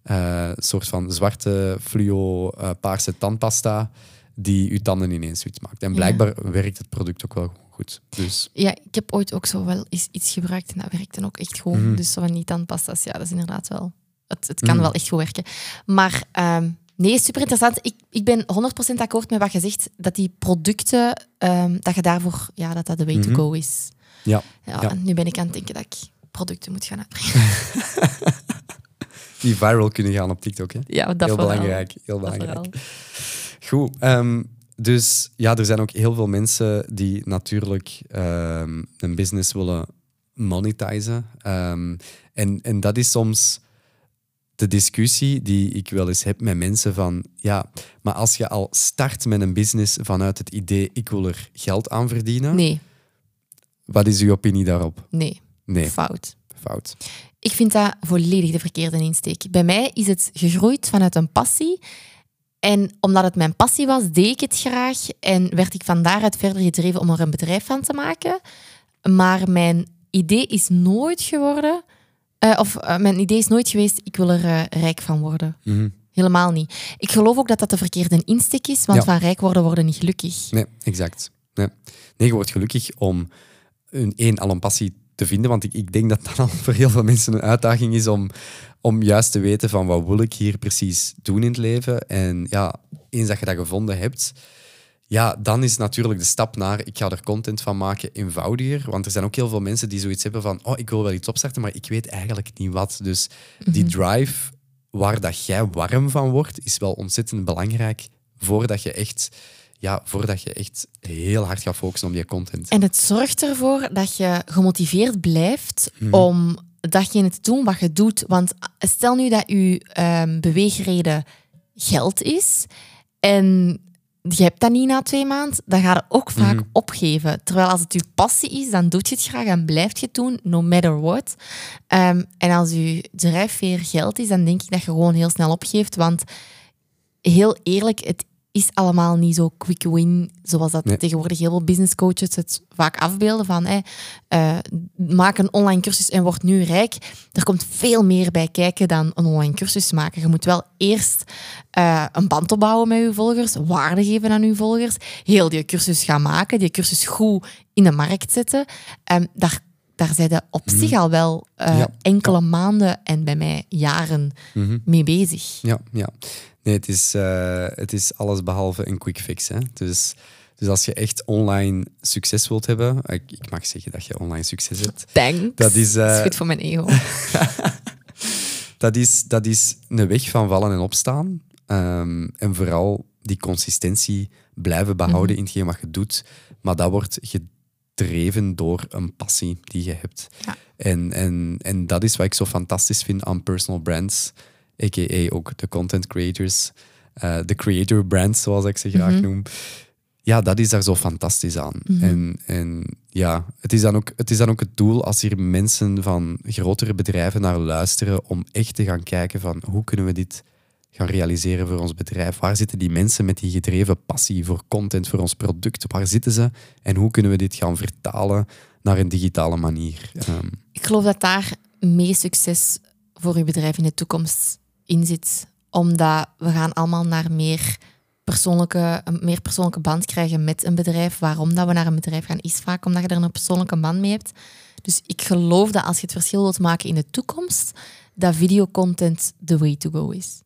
S1: Eh, een soort van zwarte, fluo, eh, paarse tandpasta die je tanden ineens wit maakt. En
S2: Ja.
S1: blijkbaar werkt het product ook wel goed. Dus
S2: Ja, ik heb ooit ook zo wel eens iets gebruikt en dat werkte ook echt goed.
S1: Mhm.
S2: Dus zo van die tandpasta's, ja, dat is inderdaad wel... Het, het kan
S1: Mhm.
S2: wel echt goed werken. Maar ehm, nee, super interessant. Ik, ik ben 100% akkoord met wat je zegt, dat die producten, ehm, dat je daarvoor, ja, dat dat de way
S1: Mhm.
S2: to go is.
S1: ja,
S2: Ja, nu ben ik aan het denken dat ik producten moet gaan uitbrengen.
S1: die viral kunnen gaan op TikTok. Hè?
S2: Ja, dat
S1: heel
S2: vooral.
S1: belangrijk. Heel belangrijk. Goed. ehm, dus ja, er zijn ook heel veel mensen die natuurlijk ehm, een business willen monetizen. En, en dat is soms de discussie die ik wel eens heb met mensen van ja, maar als je al start met een business vanuit het idee ik wil er geld aan verdienen,
S2: Nee,
S1: wat is uw opinie daarop?
S2: nee,
S1: Nee,
S2: fout.
S1: fout.
S2: Ik vind dat volledig de verkeerde insteek. Bij mij is het gegroeid vanuit een passie. En omdat het mijn passie was, deed ik het graag. En werd ik van daaruit verder gedreven om er een bedrijf van te maken. Maar mijn idee is nooit geworden... eh, of eh, mijn idee is nooit geweest, ik wil er eh, rijk van worden.
S1: Mhm.
S2: Helemaal niet. Ik geloof ook dat dat de verkeerde insteek is, want
S1: Ja.
S2: van rijk worden worden niet gelukkig.
S1: Nee, exact. Nee. nee, je wordt gelukkig om een, één, al een passie te vinden. Want ik, ik denk dat dat al voor heel veel mensen een uitdaging is om, om juist te weten van wat wil ik hier precies doen in het leven. En ja, eens dat je dat gevonden hebt, ja, dan is natuurlijk de stap naar ik ga er content van maken eenvoudiger. Want er zijn ook heel veel mensen die zoiets hebben van oh, ik wil wel iets opstarten, maar ik weet eigenlijk niet wat. Dus die drive waar dat jij warm van wordt, is wel ontzettend belangrijk voordat je echt, ja, voordat je echt heel hard gaat focussen op die content.
S2: En het zorgt ervoor dat je gemotiveerd blijft
S1: Mhm.
S2: om datgene te doen wat je doet. Want stel nu dat je ehm, beweegreden geld is en je hebt dat niet na twee maanden, dan ga je ook vaak
S1: Mhm.
S2: opgeven. Terwijl als het je passie is, dan doe je het graag en blijf je het doen, no matter what. Ehm, en als je drijfveer geld is, dan denk ik dat je gewoon heel snel opgeeft. Want heel eerlijk, het is allemaal niet zo quick win, zoals dat
S1: Nee.
S2: tegenwoordig heel veel business coaches het vaak afbeelden van eh, maak een online cursus en word nu rijk. Er komt veel meer bij kijken dan een online cursus maken. Je moet wel eerst eh, een band opbouwen met je volgers, waarde geven aan je volgers, heel die cursus gaan maken, die cursus goed in de markt zetten. Ehm, daar, daar zijn op zich al wel eh,
S1: Ja.
S2: enkele maanden en bij mij jaren
S1: Mhm.
S2: mee bezig.
S1: Ja, ja. Nee, het is, eh, het is alles behalve een quick fix. Hè? Dus, dus als je echt online succes wilt hebben, ik, ik mag zeggen dat je online succes hebt,
S2: Thanks.
S1: Dat is, eh,
S2: Dat goed voor mijn ego.
S1: dat is, dat is een weg van vallen en opstaan. Ehm, en vooral die consistentie blijven behouden in hetgeen wat je doet. Maar dat wordt gedreven door een passie die je hebt.
S2: Ja.
S1: En, en, en dat is wat ik zo fantastisch vind aan personal brands, a.k.a. ook de content creators, eh, de creator brands, zoals ik ze graag noem. Ja, dat is daar zo fantastisch aan. En, en ja, het is, dan ook, het is dan ook het doel als hier mensen van grotere bedrijven naar luisteren om echt te gaan kijken van hoe kunnen we dit gaan realiseren voor ons bedrijf? Waar zitten die mensen met die gedreven passie voor content, voor ons product? Waar zitten ze? En hoe kunnen we dit gaan vertalen naar een digitale manier? Ehm,
S2: Ik geloof dat daar meer succes voor uw bedrijf in de toekomst in zit. Omdat we gaan allemaal naar meer persoonlijke, een meer persoonlijke band krijgen met een bedrijf. Waarom dat we naar een bedrijf gaan, is vaak omdat je er een persoonlijke band mee hebt. Dus ik geloof dat als je het verschil wilt maken in de toekomst, dat videocontent the way to go is.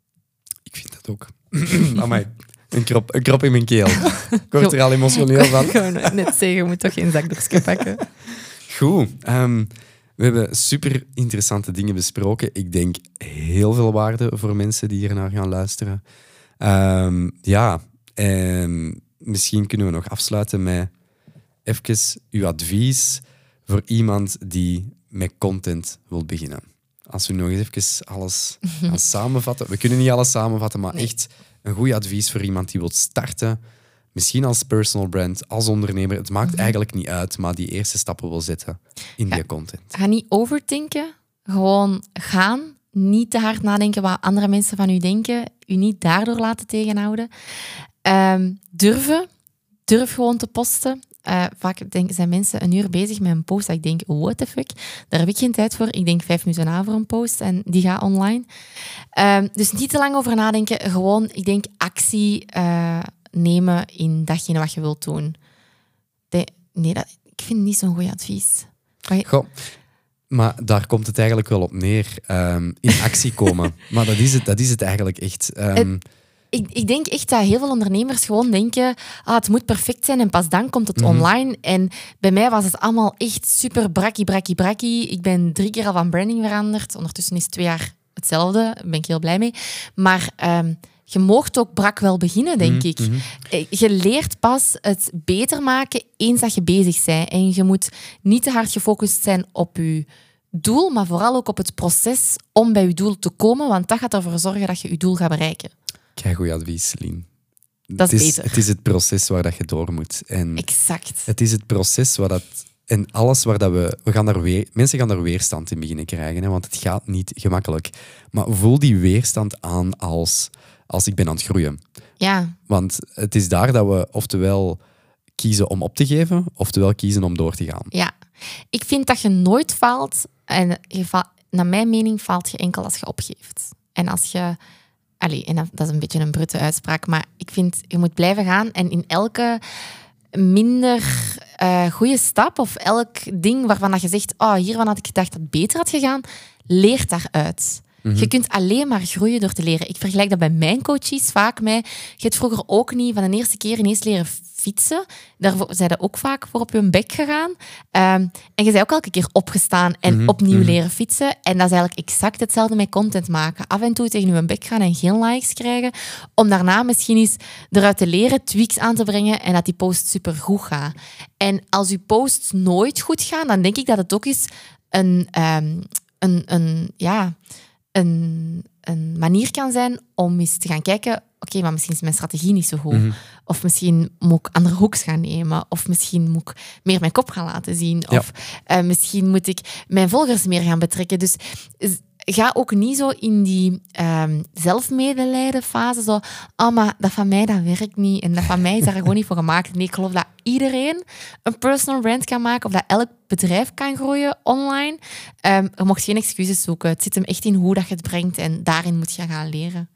S1: ik vind dat ook. Amai, een krop, een krop in mijn keel. Ik word er al emotioneel van.
S2: Ik net zeggen, je moet toch geen zakdoekje pakken.
S1: Goed. ehm, we hebben super interessante dingen besproken. Ik denk heel veel waarde voor mensen die hier naar gaan luisteren. Ehm, ja, en misschien kunnen we nog afsluiten met even uw advies voor iemand die met content wil beginnen. Als we nog eens even alles gaan samenvatten. We kunnen niet alles samenvatten, maar echt een goed advies voor iemand die wil starten. Misschien als personal brand, als ondernemer. Het maakt eigenlijk niet uit, maar die eerste stappen wil zetten in die content.
S2: Ga niet overdenken. Gewoon gaan. Niet te hard nadenken wat andere mensen van u denken. U niet daardoor laten tegenhouden. Ehm, durven. Durf gewoon te posten. Eh, vaak denk, zijn mensen een uur bezig met een post dat ik denk, what the fuck? Daar heb ik geen tijd voor. Ik denk vijf minuten na voor een post en die gaat online. Ehm, dus niet te lang over nadenken. Gewoon, ik denk, actie eh, nemen in datgene wat je wilt doen. De- nee, dat, ik vind het niet zo'n goed advies. Je-
S1: Goh, maar daar komt het eigenlijk wel op neer. ehm, in actie komen. maar dat is het, dat is het eigenlijk echt. Ehm,
S2: Ik, ik denk echt dat heel veel ondernemers gewoon denken, ah, het moet perfect zijn en pas dan komt het online. En bij mij was het allemaal echt super brakkie, brakkie, brakkie. Ik ben drie keer al van branding veranderd. Ondertussen is het twee jaar hetzelfde. Daar ben ik heel blij mee. Maar ehm, je moogt ook brak wel beginnen, denk ik. Eh, Je leert pas het beter maken eens dat je bezig bent. En je moet niet te hard gefocust zijn op je doel, maar vooral ook op het proces om bij je doel te komen. Want dat gaat ervoor zorgen dat je je doel gaat bereiken.
S1: Kijk, goed advies, Lien.
S2: Dat is
S1: het is,
S2: beter.
S1: Het is het proces waar dat je door moet. En
S2: Exact.
S1: het is het proces waar dat. En alles waar dat we. we gaan daar weer, mensen gaan daar weerstand in beginnen krijgen, hè, want het gaat niet gemakkelijk. Maar voel die weerstand aan als, als ik ben aan het groeien.
S2: Ja,
S1: Want het is daar dat we oftewel kiezen om op te geven, oftewel kiezen om door te gaan.
S2: ja. Ik vind dat je nooit faalt. En je naar mijn mening faalt je enkel als je opgeeft. En als je... Allee, en dat- is een beetje een brutte uitspraak, maar ik vind, je moet blijven gaan en in elke minder eh goede stap of elk ding waarvan dat je zegt, oh, hiervan had ik gedacht dat het beter had gegaan, leert daaruit. Je kunt alleen maar groeien door te leren. Ik vergelijk dat bij mijn coaches vaak met... Je hebt vroeger ook niet van de eerste keer ineens leren fietsen. Daarvoor zijn ze ook vaak voor op hun bek gegaan. Ehm, en je bent ook elke keer opgestaan en opnieuw leren fietsen. En dat is eigenlijk exact hetzelfde met content maken. Af en toe tegen je bek gaan en geen likes krijgen. Om daarna misschien eens eruit te leren, tweaks aan te brengen en dat die post supergoed gaat. En als je posts nooit goed gaan, dan denk ik dat het ook eens een... ehm, een, een, ja, een, een manier kan zijn om eens te gaan kijken, oké, maar misschien is mijn strategie niet zo goed. Of misschien moet ik andere hoeks gaan nemen. Of misschien moet ik meer mijn kop gaan laten zien.
S1: Ja.
S2: Of eh, misschien moet ik mijn volgers meer gaan betrekken. Dus ga ook niet zo in die ehm zelfmedelijden fase. Zo, ah, maar dat van mij, dat werkt niet. En dat van mij is daar gewoon niet voor gemaakt. Nee, ik geloof dat iedereen een personal brand kan maken. Of dat elk bedrijf kan groeien online. Ehm je mocht geen excuses zoeken. Het zit hem echt in hoe dat je het brengt. En daarin moet je gaan leren.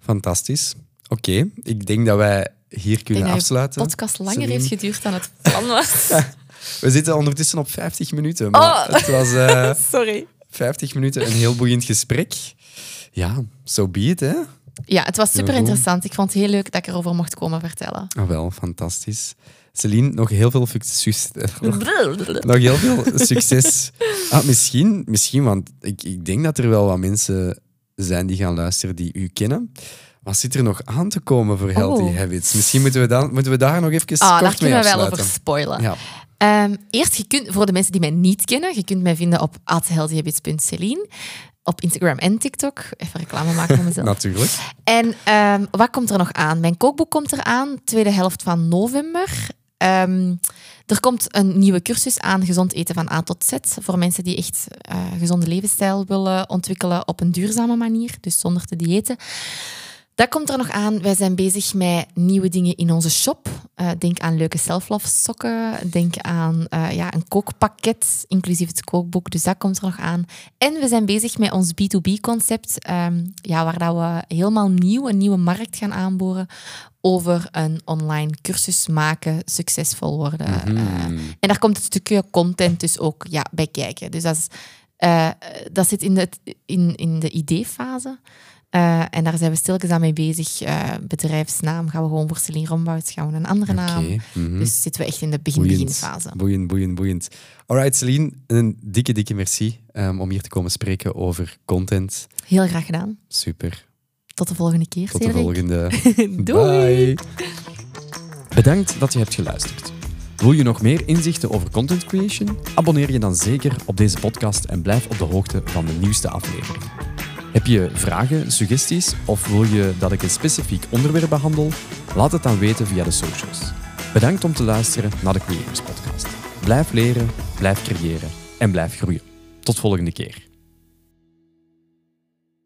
S1: Fantastisch. Oké, ik denk dat wij hier
S2: Ik
S1: kunnen
S2: denk
S1: afsluiten.
S2: podcast langer heeft geduurd dan het plan was.
S1: We zitten ondertussen op 50 minuten. Maar
S2: Oh.
S1: het was eh,
S2: Sorry.
S1: 50 minuten een heel boeiend gesprek. Ja, zo be it, hè?
S2: Ja, het was super interessant. Ik vond het heel leuk dat ik erover mocht komen vertellen.
S1: Ah, wel, fantastisch. Celine, nog heel veel succes. nog heel veel succes. Ah, misschien, misschien, want ik, ik denk dat er wel wat mensen zijn die gaan luisteren die u kennen. Wat zit er nog aan te komen voor Healthy
S2: Oh.
S1: Habits? Misschien moeten we, dan, moeten we daar nog even
S2: Ah, daar
S1: kort mee
S2: kunnen we wel
S1: afsluiten.
S2: over spoilen.
S1: Ja,
S2: Ehm, eerst, je kunt, voor de mensen die mij niet kennen, je kunt mij vinden op healthyhabits.celine. Op Instagram en TikTok. Even reclame maken voor mezelf.
S1: natuurlijk.
S2: En ehm, wat komt er nog aan? Mijn kookboek komt eraan, tweede helft van november. Ehm, er komt een nieuwe cursus aan, gezond eten van A tot Z, voor mensen die echt eh gezonde levensstijl willen ontwikkelen op een duurzame manier, dus zonder te diëten. Dat komt er nog aan. Wij zijn bezig met nieuwe dingen in onze shop. Eh, denk aan leuke self-love sokken. Denk aan eh, ja, een kookpakket, inclusief het kookboek. Dus dat komt er nog aan. En we zijn bezig met ons B2B-concept, ehm, ja, waar dat we helemaal nieuw een nieuwe markt gaan aanboren over een online cursus maken, succesvol worden.
S1: Mhm.
S2: Eh, en daar komt het stukje content dus ook ja, bij kijken. Dus dat, is, dat zit in de, in, in de ideefase. Eh, en daar zijn we stilletjes aan mee bezig. Eh, bedrijfsnaam gaan we gewoon voor Celine Rombouts, gaan we een andere naam.
S1: Mhm.
S2: Dus zitten we echt in de begin-beginfase.
S1: Boeiend, boeiend, boeiend. Alright, Celine, een dikke, dikke merci ehm, om hier te komen spreken over content.
S2: Heel graag gedaan.
S1: Super.
S2: Tot de volgende keer,
S1: Tot de
S2: Cedric.
S1: volgende.
S2: Doei.
S1: Bye. Bedankt dat je hebt geluisterd. Wil je nog meer inzichten over content creation? Abonneer je dan zeker op deze podcast en blijf op de hoogte van de nieuwste aflevering. Heb je vragen, suggesties of wil je dat ik een specifiek onderwerp behandel? Laat het dan weten via de socials. Bedankt om te luisteren naar de Creators Podcast. Blijf leren, blijf creëren en blijf groeien. Tot volgende keer.